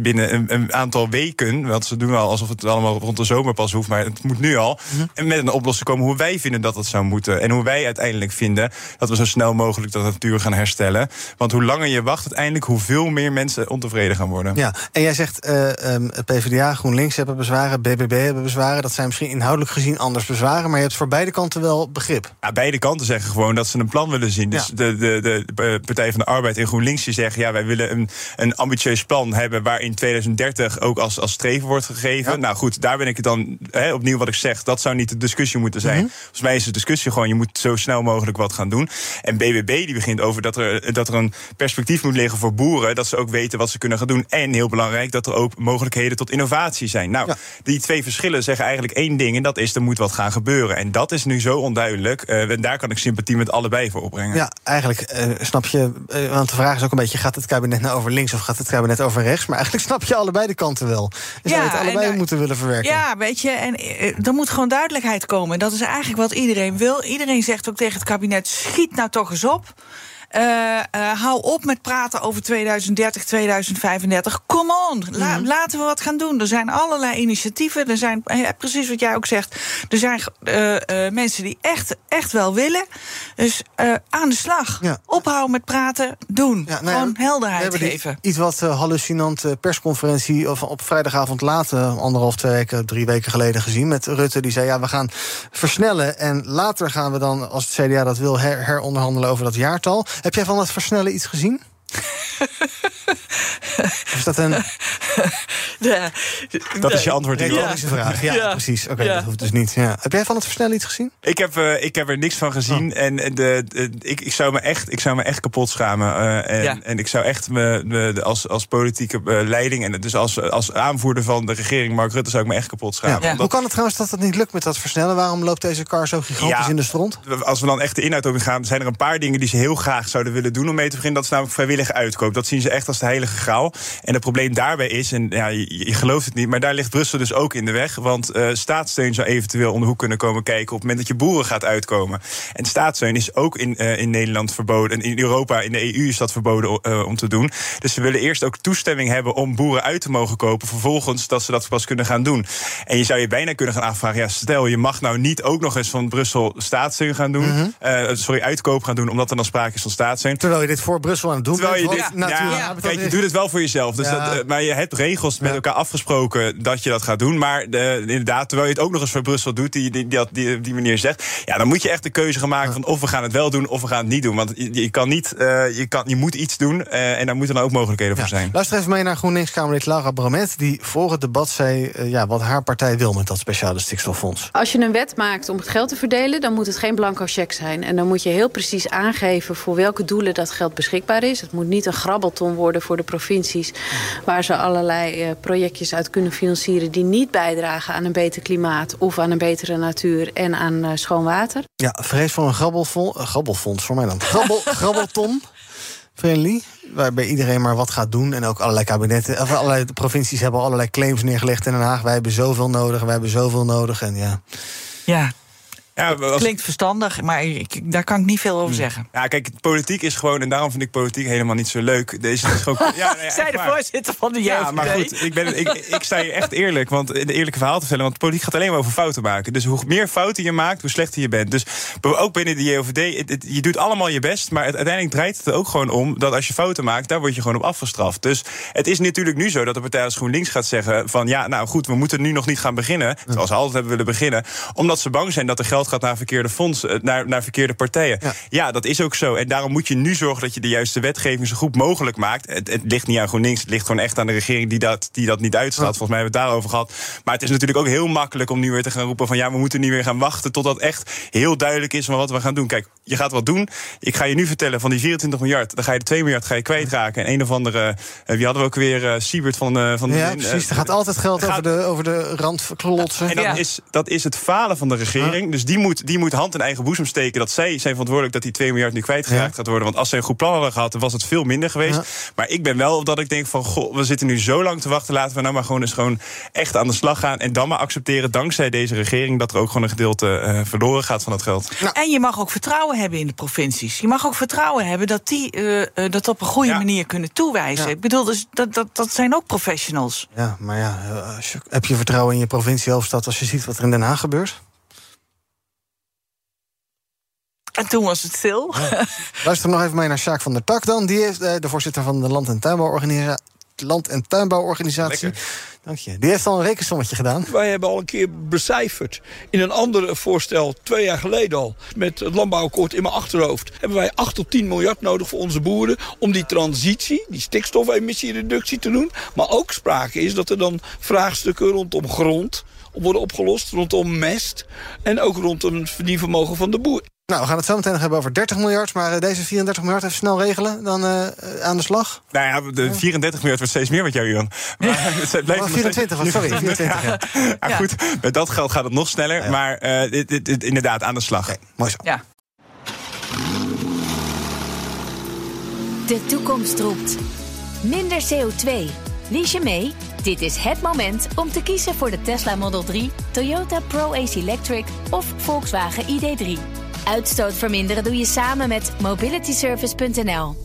binnen een, een, aantal weken, want ze doen wel alsof het allemaal rond de zomer pas hoeft, maar het moet nu al. Mhm. En met een oplossing komen hoe wij vinden dat het zou moeten. En hoe wij uiteindelijk vinden dat we zo snel mogelijk de natuur gaan herstellen. Want hoe langer je wacht, uiteindelijk hoeveel veel meer mensen ontevreden gaan worden. Ja, en jij zegt uh, um, PvdA, GroenLinks hebben bezwaren, BBB hebben bezwaren. Dat zijn misschien inhoudelijk gezien anders bezwaren, maar je hebt voor beide kanten wel begrip. Ja, beide kanten zeggen gewoon dat ze een plan willen zien. Dus de, de, de, de, Partij van de Arbeid en GroenLinks die zeggen, ja, wij willen een, een ambitieus plan hebben waarin 2030 ook als, als streven wordt gegeven. Nou goed, daar ben ik het dan he, opnieuw wat ik zeg. Dat zou niet de discussie moeten zijn. Mhm. Volgens mij is de discussie gewoon, je moet zo snel mogelijk wat gaan doen. En BBB die begint over dat er, dat er een perspectief moet liggen voor boeren dat ze ook weten wat ze kunnen gaan doen. En heel belangrijk, dat er ook mogelijkheden tot innovatie zijn. Nou, die twee verschillen zeggen eigenlijk één ding. En dat is, er moet wat gaan gebeuren. En dat is nu zo onduidelijk. Uh, en daar kan ik sympathie met allebei voor opbrengen. Ja, eigenlijk uh, snap je. Uh, want de vraag is ook een beetje: gaat het kabinet nou over links of gaat het kabinet over rechts? Maar eigenlijk snap je allebei de kanten wel. Je zou het allebei moeten willen verwerken. Ja, weet je, en er moet gewoon duidelijkheid komen. Dat is eigenlijk wat iedereen wil. Iedereen zegt ook tegen het kabinet: schiet nou toch eens op. Uh, hou op met praten over 2030, 2035. Come on, mhm. laten we wat gaan doen. Er zijn allerlei initiatieven. Er zijn, eh, precies wat jij ook zegt, er zijn mensen die echt, echt wel willen. Dus aan de slag. Ophouden met praten, doen. Ja, nou Gewoon helderheid geven. Iets wat hallucinante persconferentie of op vrijdagavond laat, anderhalf, twee weken, drie weken geleden gezien. Met Rutte die zei: ja, we gaan versnellen. En later gaan we dan, als het CDA dat wil, heronderhandelen over dat jaartal. Heb jij van dat versnellen iets gezien? is dat een dat is je antwoord hierop. Retorische vraag, ja, precies. Oké, dat hoeft dus niet. Ja. Heb jij van het versnellen iets gezien? Ik heb, uh, ik heb er niks van gezien. Oh. En de, de, ik, ik, zou me echt, ik zou me echt kapot schamen. Uh, en, en ik zou echt me, me als, als politieke leiding... en dus als, als aanvoerder van de regering Mark Rutte... zou ik me echt kapot schamen. Hoe kan het trouwens dat het niet lukt met dat versnellen? Waarom loopt deze car zo gigantisch in de stront? Als we dan echt de inhoud over gaan... zijn er een paar dingen die ze heel graag zouden willen doen... om mee te beginnen. Dat is namelijk vrijwillige uitkoop. Dat zien ze echt als de heilige graal. En het probleem daarbij is, en ja, je, je gelooft het niet... maar daar ligt Brussel dus ook in de weg. Want uh, staatssteun zou eventueel om de hoek kunnen komen kijken... op het moment dat je boeren gaat uitkomen. En staatssteun is ook in, uh, in Nederland verboden. En in Europa, in de EU is dat verboden uh, om te doen. Dus ze willen eerst ook toestemming hebben om boeren uit te mogen kopen. Vervolgens dat ze dat pas kunnen gaan doen. En je zou je bijna kunnen gaan afvragen... ja, stel, je mag nou niet ook nog eens van Brussel staatssteun gaan doen... Mm -hmm. sorry, uitkoop gaan doen, omdat er dan sprake is van staatssteun. Terwijl je dit voor Brussel aan het doen Terwijl je dit, ja, kijk, je doet het wel voor jezelf. Dus dat, maar je hebt regels met elkaar afgesproken dat je dat gaat doen. Maar de, inderdaad, terwijl je het ook nog eens voor Brussel doet, die, die, die, die, die manier zegt. Ja, dan moet je echt de keuze gaan maken van of we gaan het wel doen of we gaan het niet doen. Want je, je kan niet, uh, je, kan, je moet iets doen uh, en daar moeten dan ook mogelijkheden voor zijn. Luister even mee naar GroenLinks-Kamerlid Laura Bromet, die voor het debat zei uh, ja, wat haar partij wil met dat speciale stikstoffonds. Als je een wet maakt om het geld te verdelen, dan moet het geen blanco cheque zijn. En dan moet je heel precies aangeven voor welke doelen dat geld beschikbaar is. Het moet niet een grabbelton worden voor de provincies... waar ze allerlei uh, projectjes uit kunnen financieren... die niet bijdragen aan een beter klimaat of aan een betere natuur... en aan uh, schoon water. Ja, vrees voor een grabbelfonds, uh, grabbelfonds voor mij dan. Grabbel, grabbelton. Friendly, waarbij iedereen maar wat gaat doen. En ook allerlei kabinetten, of allerlei provincies hebben allerlei claims neergelegd in Den Haag. Wij hebben zoveel nodig, wij hebben zoveel nodig. En ja. Ja, ja, Klinkt verstandig, maar ik, daar kan ik niet veel over hmm. zeggen. Ja, kijk, politiek is gewoon, en daarom vind ik politiek helemaal niet zo leuk. Deze is gewoon, ja, nee, Zij de voorzitter van de jeugd. Ja, maar goed, ik, ben, ik, ik sta hier echt eerlijk, want een eerlijke verhaal te vertellen. Want politiek gaat alleen maar over fouten maken. Dus hoe meer fouten je maakt, hoe slechter je bent. Dus ook binnen de JOVD, je doet allemaal je best, maar het, uiteindelijk draait het er ook gewoon om dat als je fouten maakt, daar word je gewoon op afgestraft. Dus het is natuurlijk nu zo dat de partij als GroenLinks gaat zeggen van ja, nou goed, we moeten nu nog niet gaan beginnen, zoals ze altijd hebben willen beginnen, omdat ze bang zijn dat er geld gaat naar verkeerde fonds eh, naar, naar verkeerde partijen. Ja. dat is ook zo. En daarom moet je nu zorgen dat je de juiste wetgeving zo goed mogelijk maakt. Het, het ligt niet aan GroenLinks, het ligt gewoon echt aan de regering die dat, die dat niet uitstraalt. Volgens mij hebben we het daarover gehad. Maar het is natuurlijk ook heel makkelijk om nu weer te gaan roepen van ja, we moeten nu weer gaan wachten totdat echt heel duidelijk is van wat we gaan doen. Kijk, je gaat wat doen. Ik ga je nu vertellen van die 24 miljard, dan ga je de 2 miljard ga je kwijtraken. En een of andere, uh, wie hadden we ook weer, uh, Siebert van, uh, van Ja, precies. er gaat altijd geld over, de, over de rand klotsen. En dat, is, dat is het falen van de regering. Dus die moet, die moet hand in eigen boezem steken dat zij zijn verantwoordelijk dat die 2 miljard nu kwijtgeraakt gaat worden. Want als ze een goed plan hadden gehad, dan was het veel minder geweest. Maar ik ben wel dat ik denk van, goh, we zitten nu zo lang te wachten. Laten we nou maar gewoon eens gewoon echt aan de slag gaan. En dan maar accepteren, dankzij deze regering, dat er ook gewoon een gedeelte uh, verloren gaat van het geld. Nou. En je mag ook vertrouwen hebben in de provincies. Je mag ook vertrouwen hebben dat die uh, uh, dat op een goede manier kunnen toewijzen. Ja. Ik bedoel, dus dat, dat, dat zijn ook professionals. Ja, maar ja, je, heb je vertrouwen in je provinciehoofdstad als je ziet wat er in Den Haag gebeurt? En toen was het stil. Ja. Luister nog even mee naar Sjaak van der Tak dan. Die is de voorzitter van de Land- en Tuinbouworganisatie. Land- en Tuinbouworganisatie. Dank je. Die heeft al een rekensommetje gedaan. Wij hebben al een keer becijferd in een ander voorstel, twee jaar geleden al, met het landbouwakkoord in mijn achterhoofd, hebben wij 8 tot 10 miljard nodig voor onze boeren om die transitie, die stikstofemissiereductie te doen. Maar ook sprake is dat er dan vraagstukken rondom grond worden opgelost, rondom mest en ook rondom het verdienvermogen van de boer. Nou, we gaan het zo meteen nog hebben over 30 miljard. Maar uh, deze 34 miljard even snel regelen, dan uh, aan de slag. Nou ja, de 34 miljard wordt steeds meer met jou, Jan. Maar het blijft oh, 24, steeds... sorry. 24, ja. ja. goed, met dat geld gaat het nog sneller. Ja. Maar uh, dit, dit, dit, inderdaad, aan de slag. Okay, mooi zo. Ja. De toekomst roept. Minder CO2. Lies je mee? Dit is het moment om te kiezen voor de Tesla Model 3, Toyota Pro-Ace Electric of Volkswagen ID3. Uitstoot verminderen doe je samen met mobilityservice.nl.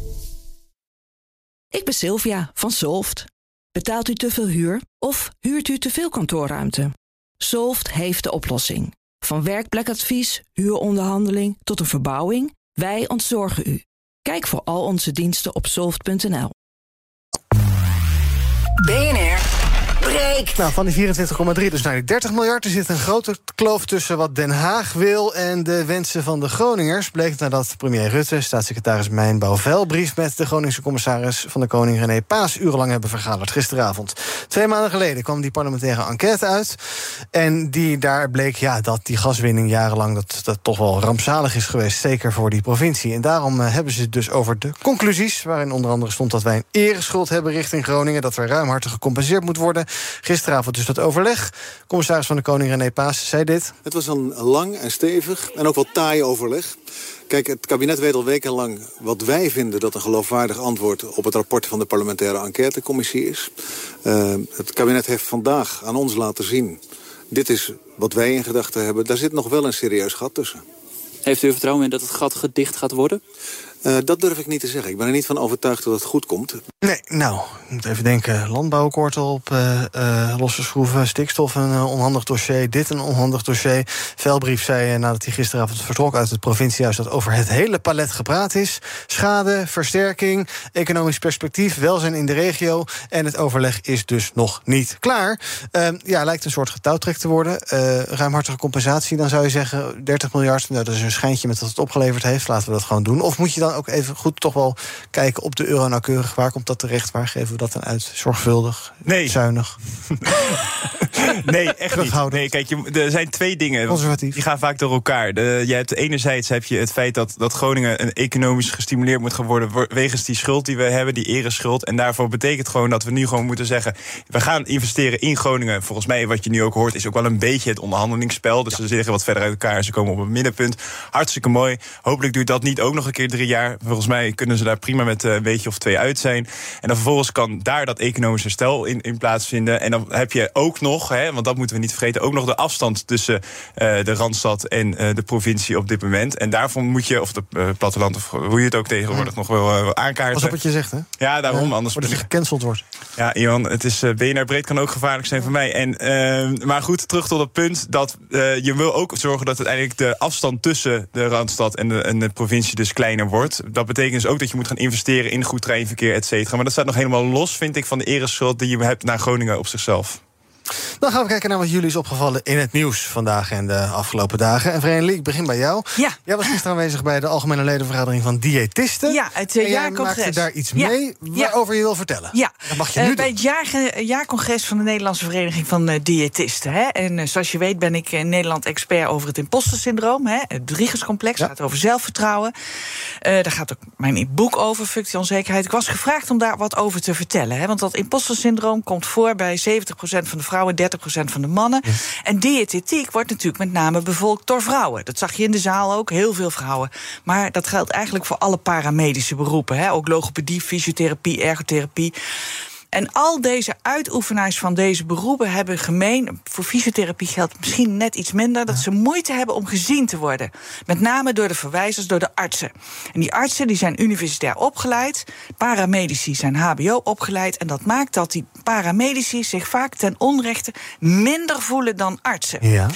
Ik ben Sylvia van Solft. Betaalt u te veel huur of huurt u te veel kantoorruimte? Solft heeft de oplossing. Van werkplekadvies, huuronderhandeling tot een verbouwing, wij ontzorgen u. Kijk voor al onze diensten op soft.nl. BNR Nou, van die 24,3 dus naar die 30 miljard. Er zit een grote kloof tussen wat Den Haag wil en de wensen van de Groningers. Bleek nadat premier Rutte, staatssecretaris Mijnbouw Velbrief met de Groningse commissaris van de Koning René Paas urenlang hebben vergaderd gisteravond. Twee maanden geleden kwam die parlementaire enquête uit. En die, daar bleek ja, dat die gaswinning jarenlang dat, dat toch wel rampzalig is geweest. Zeker voor die provincie. En daarom uh, hebben ze het dus over de conclusies. Waarin onder andere stond dat wij een ereschuld hebben richting Groningen. Dat er ruimhartig gecompenseerd moet worden. Gisteravond dus dat overleg. Commissaris van de Koning René Paas zei dit. Het was een lang en stevig en ook wel taai overleg. Kijk, het kabinet weet al wekenlang wat wij vinden dat een geloofwaardig antwoord op het rapport van de parlementaire enquêtecommissie is. Uh, het kabinet heeft vandaag aan ons laten zien. Dit is wat wij in gedachten hebben. Daar zit nog wel een serieus gat tussen. Heeft u vertrouwen in dat het gat gedicht gaat worden? Uh, dat durf ik niet te zeggen. Ik ben er niet van overtuigd dat het goed komt. Nee, nou, ik moet even denken. Landbouwakkoord op uh, uh, losse schroeven. Stikstof een onhandig dossier. Dit een onhandig dossier. Velbrief zei nadat hij gisteravond vertrok uit het provinciehuis... dat over het hele palet gepraat is. Schade, versterking, economisch perspectief, welzijn in de regio. En het overleg is dus nog niet klaar. Ja, lijkt een soort getouwtrek te worden. ruimhartige compensatie, dan zou je zeggen 30 miljard. Nou, dat is een schijntje met wat het opgeleverd heeft. Laten we dat gewoon doen. Of moet je dan ook even goed toch wel kijken op de euro nauwkeurig. Waar komt dat terecht? Waar geven we dat dan uit? Zorgvuldig? Nee. Zuinig? nee, echt niet. Nee, kijk, je, er zijn twee dingen. Conservatief. Die gaan vaak door elkaar. De, je hebt enerzijds heb je het feit dat, dat Groningen een economisch gestimuleerd moet gaan worden wegens die schuld die we hebben, die ereschuld. En daarvoor betekent gewoon dat we nu gewoon moeten zeggen: we gaan investeren in Groningen. Volgens mij, wat je nu ook hoort, is ook wel een beetje het onderhandelingsspel. Dus ze zeggen wat verder uit elkaar en ze komen op een middenpunt. Hartstikke mooi. Hopelijk duurt dat niet ook nog een keer drie jaar Volgens mij kunnen ze daar prima met eh, een beetje of twee uit zijn. En dan vervolgens kan daar dat economisch herstel in, in plaatsvinden. En dan heb je ook nog, hè, want dat moeten we niet vergeten, ook nog de afstand tussen uh, de Randstad en uh, de provincie op dit moment. En daarvoor moet je, of de uh, platteland, of hoe je het ook tegenwoordig nog wel aankaarten. Pas op wat je zegt, hè? Ja, daarom. Ja, anders wordt je gecanceld wordt. Ja, Ian, het is BNR breed kan ook gevaarlijk zijn voor mij. En, ehm, maar goed, terug tot het punt dat je wil ook zorgen dat uiteindelijk de afstand tussen de Randstad en de, en de provincie dus kleiner wordt. Dat betekent dus ook dat je moet gaan investeren in goed treinverkeer, et cetera. Maar dat staat nog helemaal los, vind ik, van de ereschuld die je hebt naar Groningen op zichzelf. Dan gaan we kijken naar wat jullie is opgevallen in het nieuws vandaag en de afgelopen dagen. En Vereniging, ik begin bij jou. Ja. Jij was gisteren aanwezig bij de Algemene Ledenvergadering van Diëtisten. Ja, het uh, jaarcongres. maakte daar iets mee waarover je wil vertellen. Ja. Dat mag je nu uh, Bij het jaar, jaarcongres van de Nederlandse Vereniging van uh, Diëtisten. Hè. En zoals je weet ben ik in Nederland expert over het impostersyndroom. Hè. Het Driegerscomplex, ja. gaat over zelfvertrouwen. daar gaat ook mijn boek over, functieonzekerheid. Ik was gevraagd om daar wat over te vertellen. Hè. Want dat impostersyndroom komt voor bij 70% van de vrouwen, 30% van de mannen. Ja. En diëtetiek wordt natuurlijk met name bevolkt door vrouwen. Dat zag je in de zaal ook, heel veel vrouwen. Maar dat geldt eigenlijk voor alle paramedische beroepen. Hè? Ook logopedie, fysiotherapie, ergotherapie. En al deze uitoefenaars van deze beroepen hebben gemeen. Voor fysiotherapie geldt misschien net iets minder. dat ze moeite hebben om gezien te worden. Met name door de verwijzers, door de artsen. En die artsen die zijn universitair opgeleid. Paramedici zijn HBO opgeleid. En dat maakt dat die paramedici zich vaak ten onrechte minder voelen dan artsen. Ja.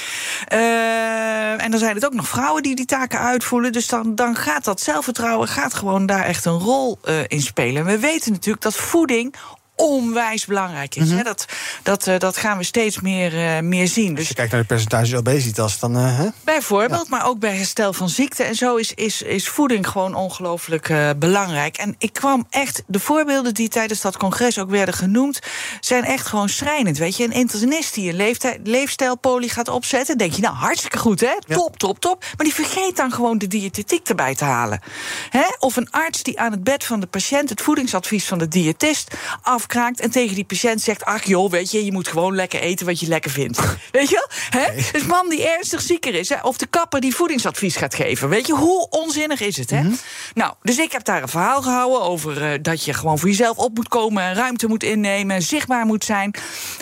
Uh, en dan zijn het ook nog vrouwen die die taken uitvoeren. Dus dan, dan gaat dat zelfvertrouwen gaat gewoon daar echt een rol uh, in spelen. En we weten natuurlijk dat voeding onwijs belangrijk is. Mm -hmm. dat, dat, uh, dat gaan we steeds meer, uh, meer zien. Dus Als je kijkt naar de percentages obesitas, dan... Uh, hè? Bijvoorbeeld, ja. maar ook bij herstel van ziekte. En zo is, is, is voeding gewoon ongelooflijk belangrijk. En ik kwam echt... De voorbeelden die tijdens dat congres ook werden genoemd... zijn echt gewoon schrijnend, weet je. Een internist die een leefstijlpolie gaat opzetten... denk je, nou, hartstikke goed, hè? Ja. Top, top, top. Maar die vergeet dan gewoon de diëtetiek erbij te halen. Hè? Of een arts die aan het bed van de patiënt... het voedingsadvies van de diëtist af en tegen die patiënt zegt: Ach joh, weet je, je moet gewoon lekker eten wat je lekker vindt. weet je? Hè? Nee. Dus man die ernstig zieker is, hè? of de kapper die voedingsadvies gaat geven. Weet je, hoe onzinnig is het? Hè? Mm -hmm. Nou, dus ik heb daar een verhaal gehouden over uh, dat je gewoon voor jezelf op moet komen, ruimte moet innemen, zichtbaar moet zijn.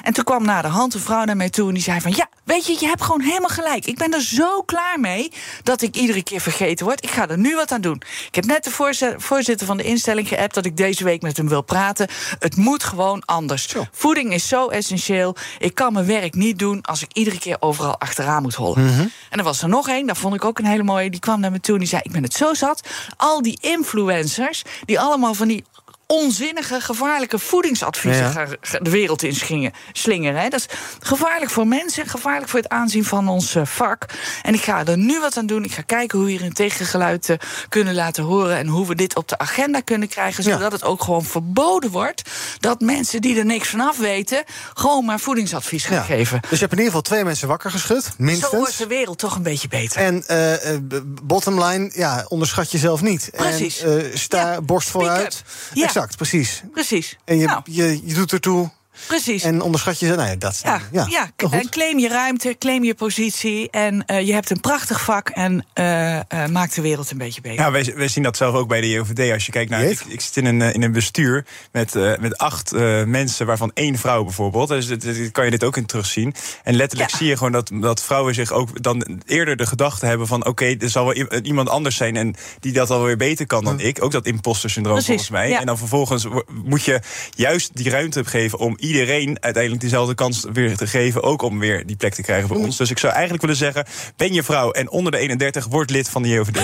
En toen kwam na de hand een vrouw naar mij toe en die zei: van ja, weet je, je hebt gewoon helemaal gelijk. Ik ben er zo klaar mee dat ik iedere keer vergeten word. Ik ga er nu wat aan doen. Ik heb net de voorzitter van de instelling geappt dat ik deze week met hem wil praten. Het moet gewoon anders. Voeding is zo essentieel. Ik kan mijn werk niet doen als ik iedere keer overal achteraan moet hollen. Mm -hmm. En er was er nog één, dat vond ik ook een hele mooie. Die kwam naar me toe en die zei: Ik ben het zo zat. Al die influencers die allemaal van die onzinnige, gevaarlijke voedingsadviezen de wereld in slingeren. Hè. Dat is gevaarlijk voor mensen, gevaarlijk voor het aanzien van ons eh, vak. En ik ga er nu wat aan doen. Ik ga kijken hoe we hier een tegengeluid uh, kunnen laten horen en hoe we dit op de agenda kunnen krijgen, zodat het ook gewoon verboden wordt dat mensen die er niks van af weten, gewoon maar voedingsadvies gaan geven. Dus je hebt in ieder geval twee mensen wakker geschud, minstens. Zo wordt de wereld toch een beetje beter. En uh, bottom line, ja, onderschat jezelf niet. Precies. En, sta borst vooruit. Ja. Exact, precies. Precies. En je, nou. je, je doet ertoe Precies. En onderschat je ze? Nou ja, dat ja, ja, ja. en claim je ruimte, claim je positie. En uh, je hebt een prachtig vak en uh, uh, maakt de wereld een beetje beter. Ja, wij, wij zien dat zelf ook bij de JOVD. Als je kijkt naar. Ik, ik, zit in een, in een bestuur met, met acht mensen, waarvan één vrouw bijvoorbeeld. Dus dit, kan je dit ook in terugzien. En letterlijk zie je gewoon dat, dat vrouwen zich ook dan eerder de gedachte hebben van: oké, okay, er zal wel iemand anders zijn en die dat alweer beter kan dan ik. Ook dat imposter syndroom volgens mij. En dan vervolgens moet je juist die ruimte geven om iedereen uiteindelijk dezelfde kans weer te geven. Ook om weer die plek te krijgen voor ons. Dus ik zou eigenlijk willen zeggen: ben je vrouw en onder de 31, word lid van de JOVD.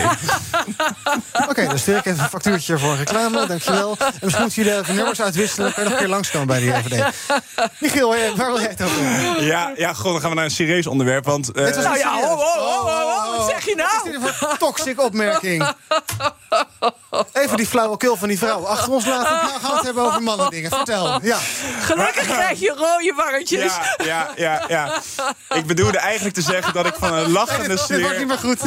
Oké, okay, dan stuur ik even een factuurtje voor reclame. Dankjewel. En misschien moeten jullie even nummers uitwisselen. Dan kan je nog een keer langskomen bij de JOVD. Michiel, waar wil jij het over hebben? Ja, ja god, dan gaan we naar een serieus onderwerp. Want, uh, nou ja, oh, oh, oh, wat zeg je nou? Wat is dit voor toxic opmerking? Even die flauwekul van die vrouw achter ons laten. We gaan het hebben over mannen dingen. Vertel. Ja. Gelukkig krijg je rode warretjes. Ja, ja, ja, ja. Ik bedoelde eigenlijk te zeggen dat ik van een lachende sfeer... Dit wordt niet meer goed.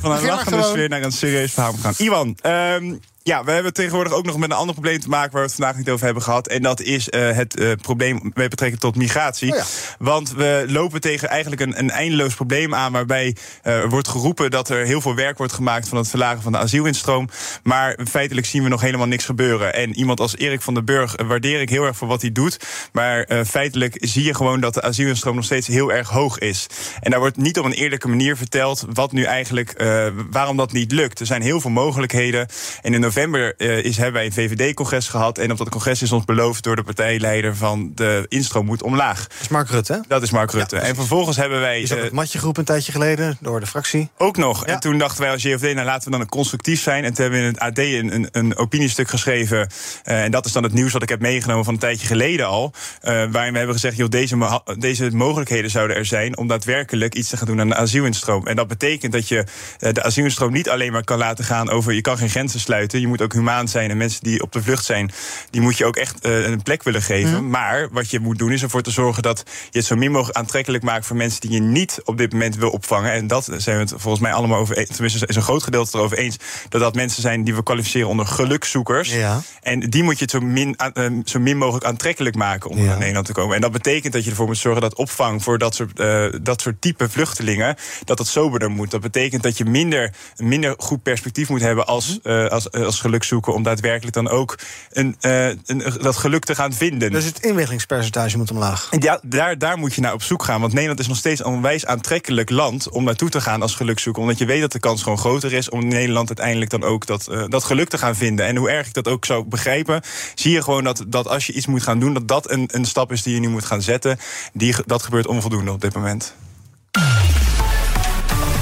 Van een lachende sfeer naar een serieus verhaal gaan. Iwan, um, ja, we hebben tegenwoordig ook nog met een ander probleem te maken waar we het vandaag niet over hebben gehad. En dat is uh, het uh, probleem met betrekking tot migratie. Oh ja. Want we lopen tegen eigenlijk een, een eindeloos probleem aan. Waarbij uh, wordt geroepen dat er heel veel werk wordt gemaakt van het verlagen van de asielinstroom. Maar feitelijk zien we nog helemaal niks gebeuren. En iemand als Erik van den Burg waardeer ik heel erg voor wat hij doet. Maar feitelijk zie je gewoon dat de asielinstroom nog steeds heel erg hoog is. En daar wordt niet op een eerlijke manier verteld wat nu eigenlijk, waarom dat niet lukt. Er zijn heel veel mogelijkheden. En in november november uh, is, hebben wij een VVD-congres gehad. En op dat congres is ons beloofd door de partijleider van de instroom moet omlaag. Dat is Mark Rutte? Dat is Mark Rutte. en vervolgens hebben wij. Is ook het matje groep een tijdje geleden door de fractie. Ook nog. En toen dachten wij als JFD, nou laten we dan een constructief zijn. En toen hebben we in het AD een, een, een opiniestuk geschreven. Uh, en dat is dan het nieuws wat ik heb meegenomen van een tijdje geleden al. Uh, waarin we hebben gezegd, joh, deze, deze mogelijkheden zouden er zijn om daadwerkelijk iets te gaan doen aan de asielinstroom. En dat betekent dat je de asielinstroom niet alleen maar kan laten gaan over je kan geen grenzen sluiten je moet ook humaan zijn. En mensen die op de vlucht zijn, die moet je ook echt uh, een plek willen geven. Mhm. Maar wat je moet doen is ervoor te zorgen dat je het zo min mogelijk aantrekkelijk maakt voor mensen die je niet op dit moment wil opvangen. En dat zijn we het volgens mij allemaal over eens. Tenminste, is een groot gedeelte erover eens. Dat dat mensen zijn die we kwalificeren onder gelukzoekers. Ja. En die moet je het zo min, uh, zo min mogelijk aantrekkelijk maken om naar Nederland te komen. En dat betekent dat je ervoor moet zorgen dat opvang voor dat soort, uh, dat soort type vluchtelingen, dat dat soberder moet. Dat betekent dat je minder, minder goed perspectief moet hebben als, uh, als, als geluk zoeken om daadwerkelijk dan ook een, uh, een, dat geluk te gaan vinden. Dus het inwikkelingspercentage moet omlaag. En ja, daar, daar moet je naar op zoek gaan. Want Nederland is nog steeds een onwijs aantrekkelijk land om naartoe te gaan als gelukzoeker. Omdat je weet dat de kans gewoon groter is om in Nederland uiteindelijk dan ook dat, uh, dat geluk te gaan vinden. En hoe erg ik dat ook zou begrijpen, zie je gewoon dat, dat als je iets moet gaan doen, dat dat een, een stap is die je nu moet gaan zetten. Die, dat gebeurt onvoldoende op dit moment.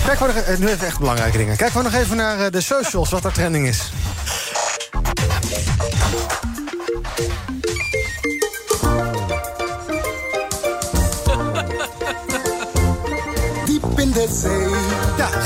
Kijk voor nog, nu even echt belangrijke dingen. Kijk we nog even naar eh, de socials, wat er trending is. Diep in de zee ja,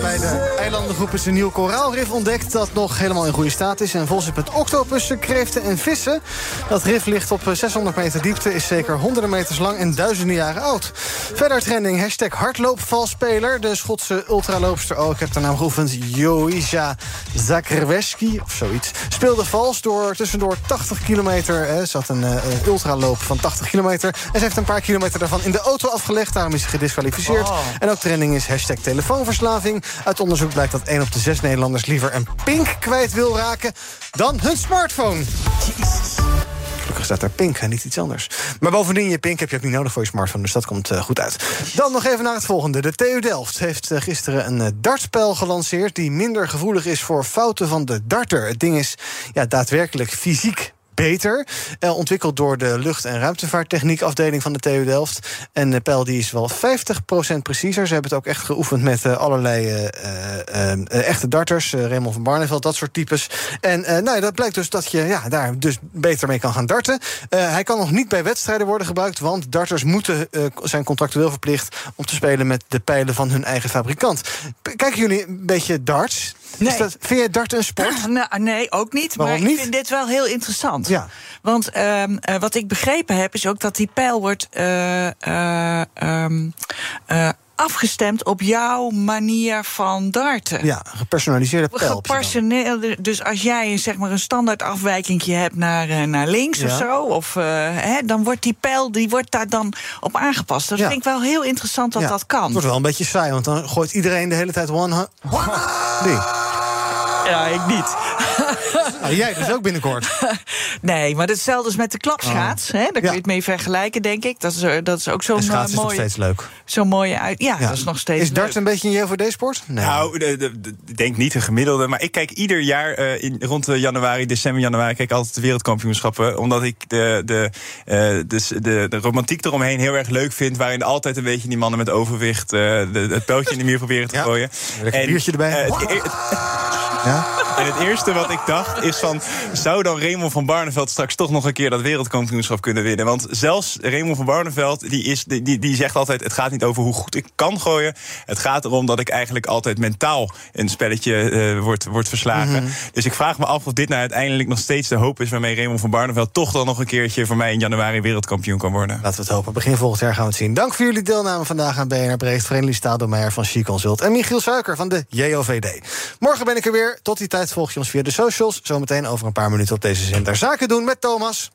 Bij de eilandengroep is een nieuw koraalrif ontdekt... dat nog helemaal in goede staat is. En volgens met octopussen, kreeften en vissen. Dat rif ligt op 600 eh, meter diepte, is zeker honderden meters lang... en duizenden jaren oud. Verder trending, hashtag hardloopvalspeler. De Schotse ultraloopster, oh, ik heb de naam geoefend... Joisha Zakrweski, of zoiets. Speelde vals door tussendoor 80 kilometer. Hè, zat een uh, ultraloop van 80 kilometer. En ze heeft een paar kilometer daarvan in de auto afgelegd. Daarom is ze gedisqualificeerd. Oh. En ook trending is hashtag telefoonverslaving. Uit onderzoek blijkt dat 1 op de 6 Nederlanders liever een pink kwijt wil raken dan hun smartphone. Jezus. Gelukkig staat er pink en niet iets anders. Maar bovendien, je pink heb je ook niet nodig voor je smartphone. Dus dat komt uh, goed uit. Dan nog even naar het volgende. De TU Delft heeft uh, gisteren een uh, dartspel gelanceerd... die minder gevoelig is voor fouten van de darter. Het ding is ja, daadwerkelijk fysiek beter. Uh, ontwikkeld door de lucht- en ruimtevaarttechniekafdeling van de TU Delft. En de pijl die is wel 50% preciezer. Ze hebben het ook echt geoefend met allerlei echte darters. Raymond van Barneveld, dat soort types. En nou dat blijkt dus dat je ja, daar dus beter mee kan gaan darten. hij kan nog niet bij wedstrijden worden gebruikt, want darters moeten zijn contractueel verplicht om te spelen met de pijlen van hun eigen fabrikant. Kijken jullie een beetje darts? Nee. Dat, vind je dart een sport? nou, nee, ook niet. Waarom maar niet? ik vind dit wel heel interessant. Ja. Want um, uh, wat ik begrepen heb, is ook dat die pijl wordt. Uh, uh, um, afgestemd op jouw manier van darten. Ja, gepersonaliseerde pijl. Dus als jij zeg maar een standaard afwijking hebt naar, naar links ja. of zo, of, uh, hè, dan wordt die pijl die wordt daar dan op aangepast. Dat ja. vind ik wel heel interessant dat ja. dat kan. Het wordt wel een beetje saai, want dan gooit iedereen de hele tijd one. Nee. Ja, ik niet. Nou, jij dus ook binnenkort. nee, maar hetzelfde is met de klapschaats. Oh. Hè? Daar kun je het mee vergelijken, denk ik. Dat is, dat is ook zo'n mooie... is nog steeds leuk. Zo'n mooie uit... Ja, ja, dat is nog steeds Is dart een beetje een JVD-sport? Nee. Nou, ik denk niet een gemiddelde. Maar ik kijk ieder jaar uh, in, rond de januari, december, januari... kijk altijd de wereldkampioenschappen. Omdat ik de, de, uh, dus de, de romantiek eromheen heel erg leuk vind. Waarin altijd een beetje die mannen met overwicht... Uh, de, het pijltje in de muur proberen te ja. gooien. Lekker en, biertje erbij. Ja? En het eerste wat ik dacht is van... zou dan Raymond van Barneveld straks toch nog een keer dat wereldkampioenschap kunnen winnen? Want zelfs Raymond van Barneveld die is, die, die zegt altijd... het gaat niet over hoe goed ik kan gooien. Het gaat erom dat ik eigenlijk altijd mentaal een spelletje uh, wordt, wordt verslagen. Mm -hmm. Dus ik vraag me af of dit nou uiteindelijk nog steeds de hoop is... waarmee Raymond van Barneveld toch dan nog een keertje... voor mij in januari wereldkampioen kan worden. Laten we het hopen. Begin volgend jaar gaan we het zien. Dank voor jullie deelname vandaag aan BNR Breekt. Vereniging Stadelmeijer van She Consult. En Michiel Suiker van de JOVD. Morgen ben ik er weer. Tot die volg je ons via de socials. Zometeen over een paar minuten op deze zender. Zaken doen met Thomas.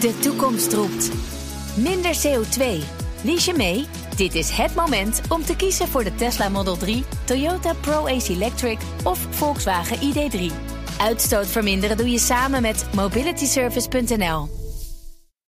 De toekomst roept. Minder CO2. Lies je mee? Dit is het moment om te kiezen voor de Tesla Model 3, Toyota Pro-Ace Electric of Volkswagen ID3. Uitstoot verminderen doe je samen met mobilityservice.nl.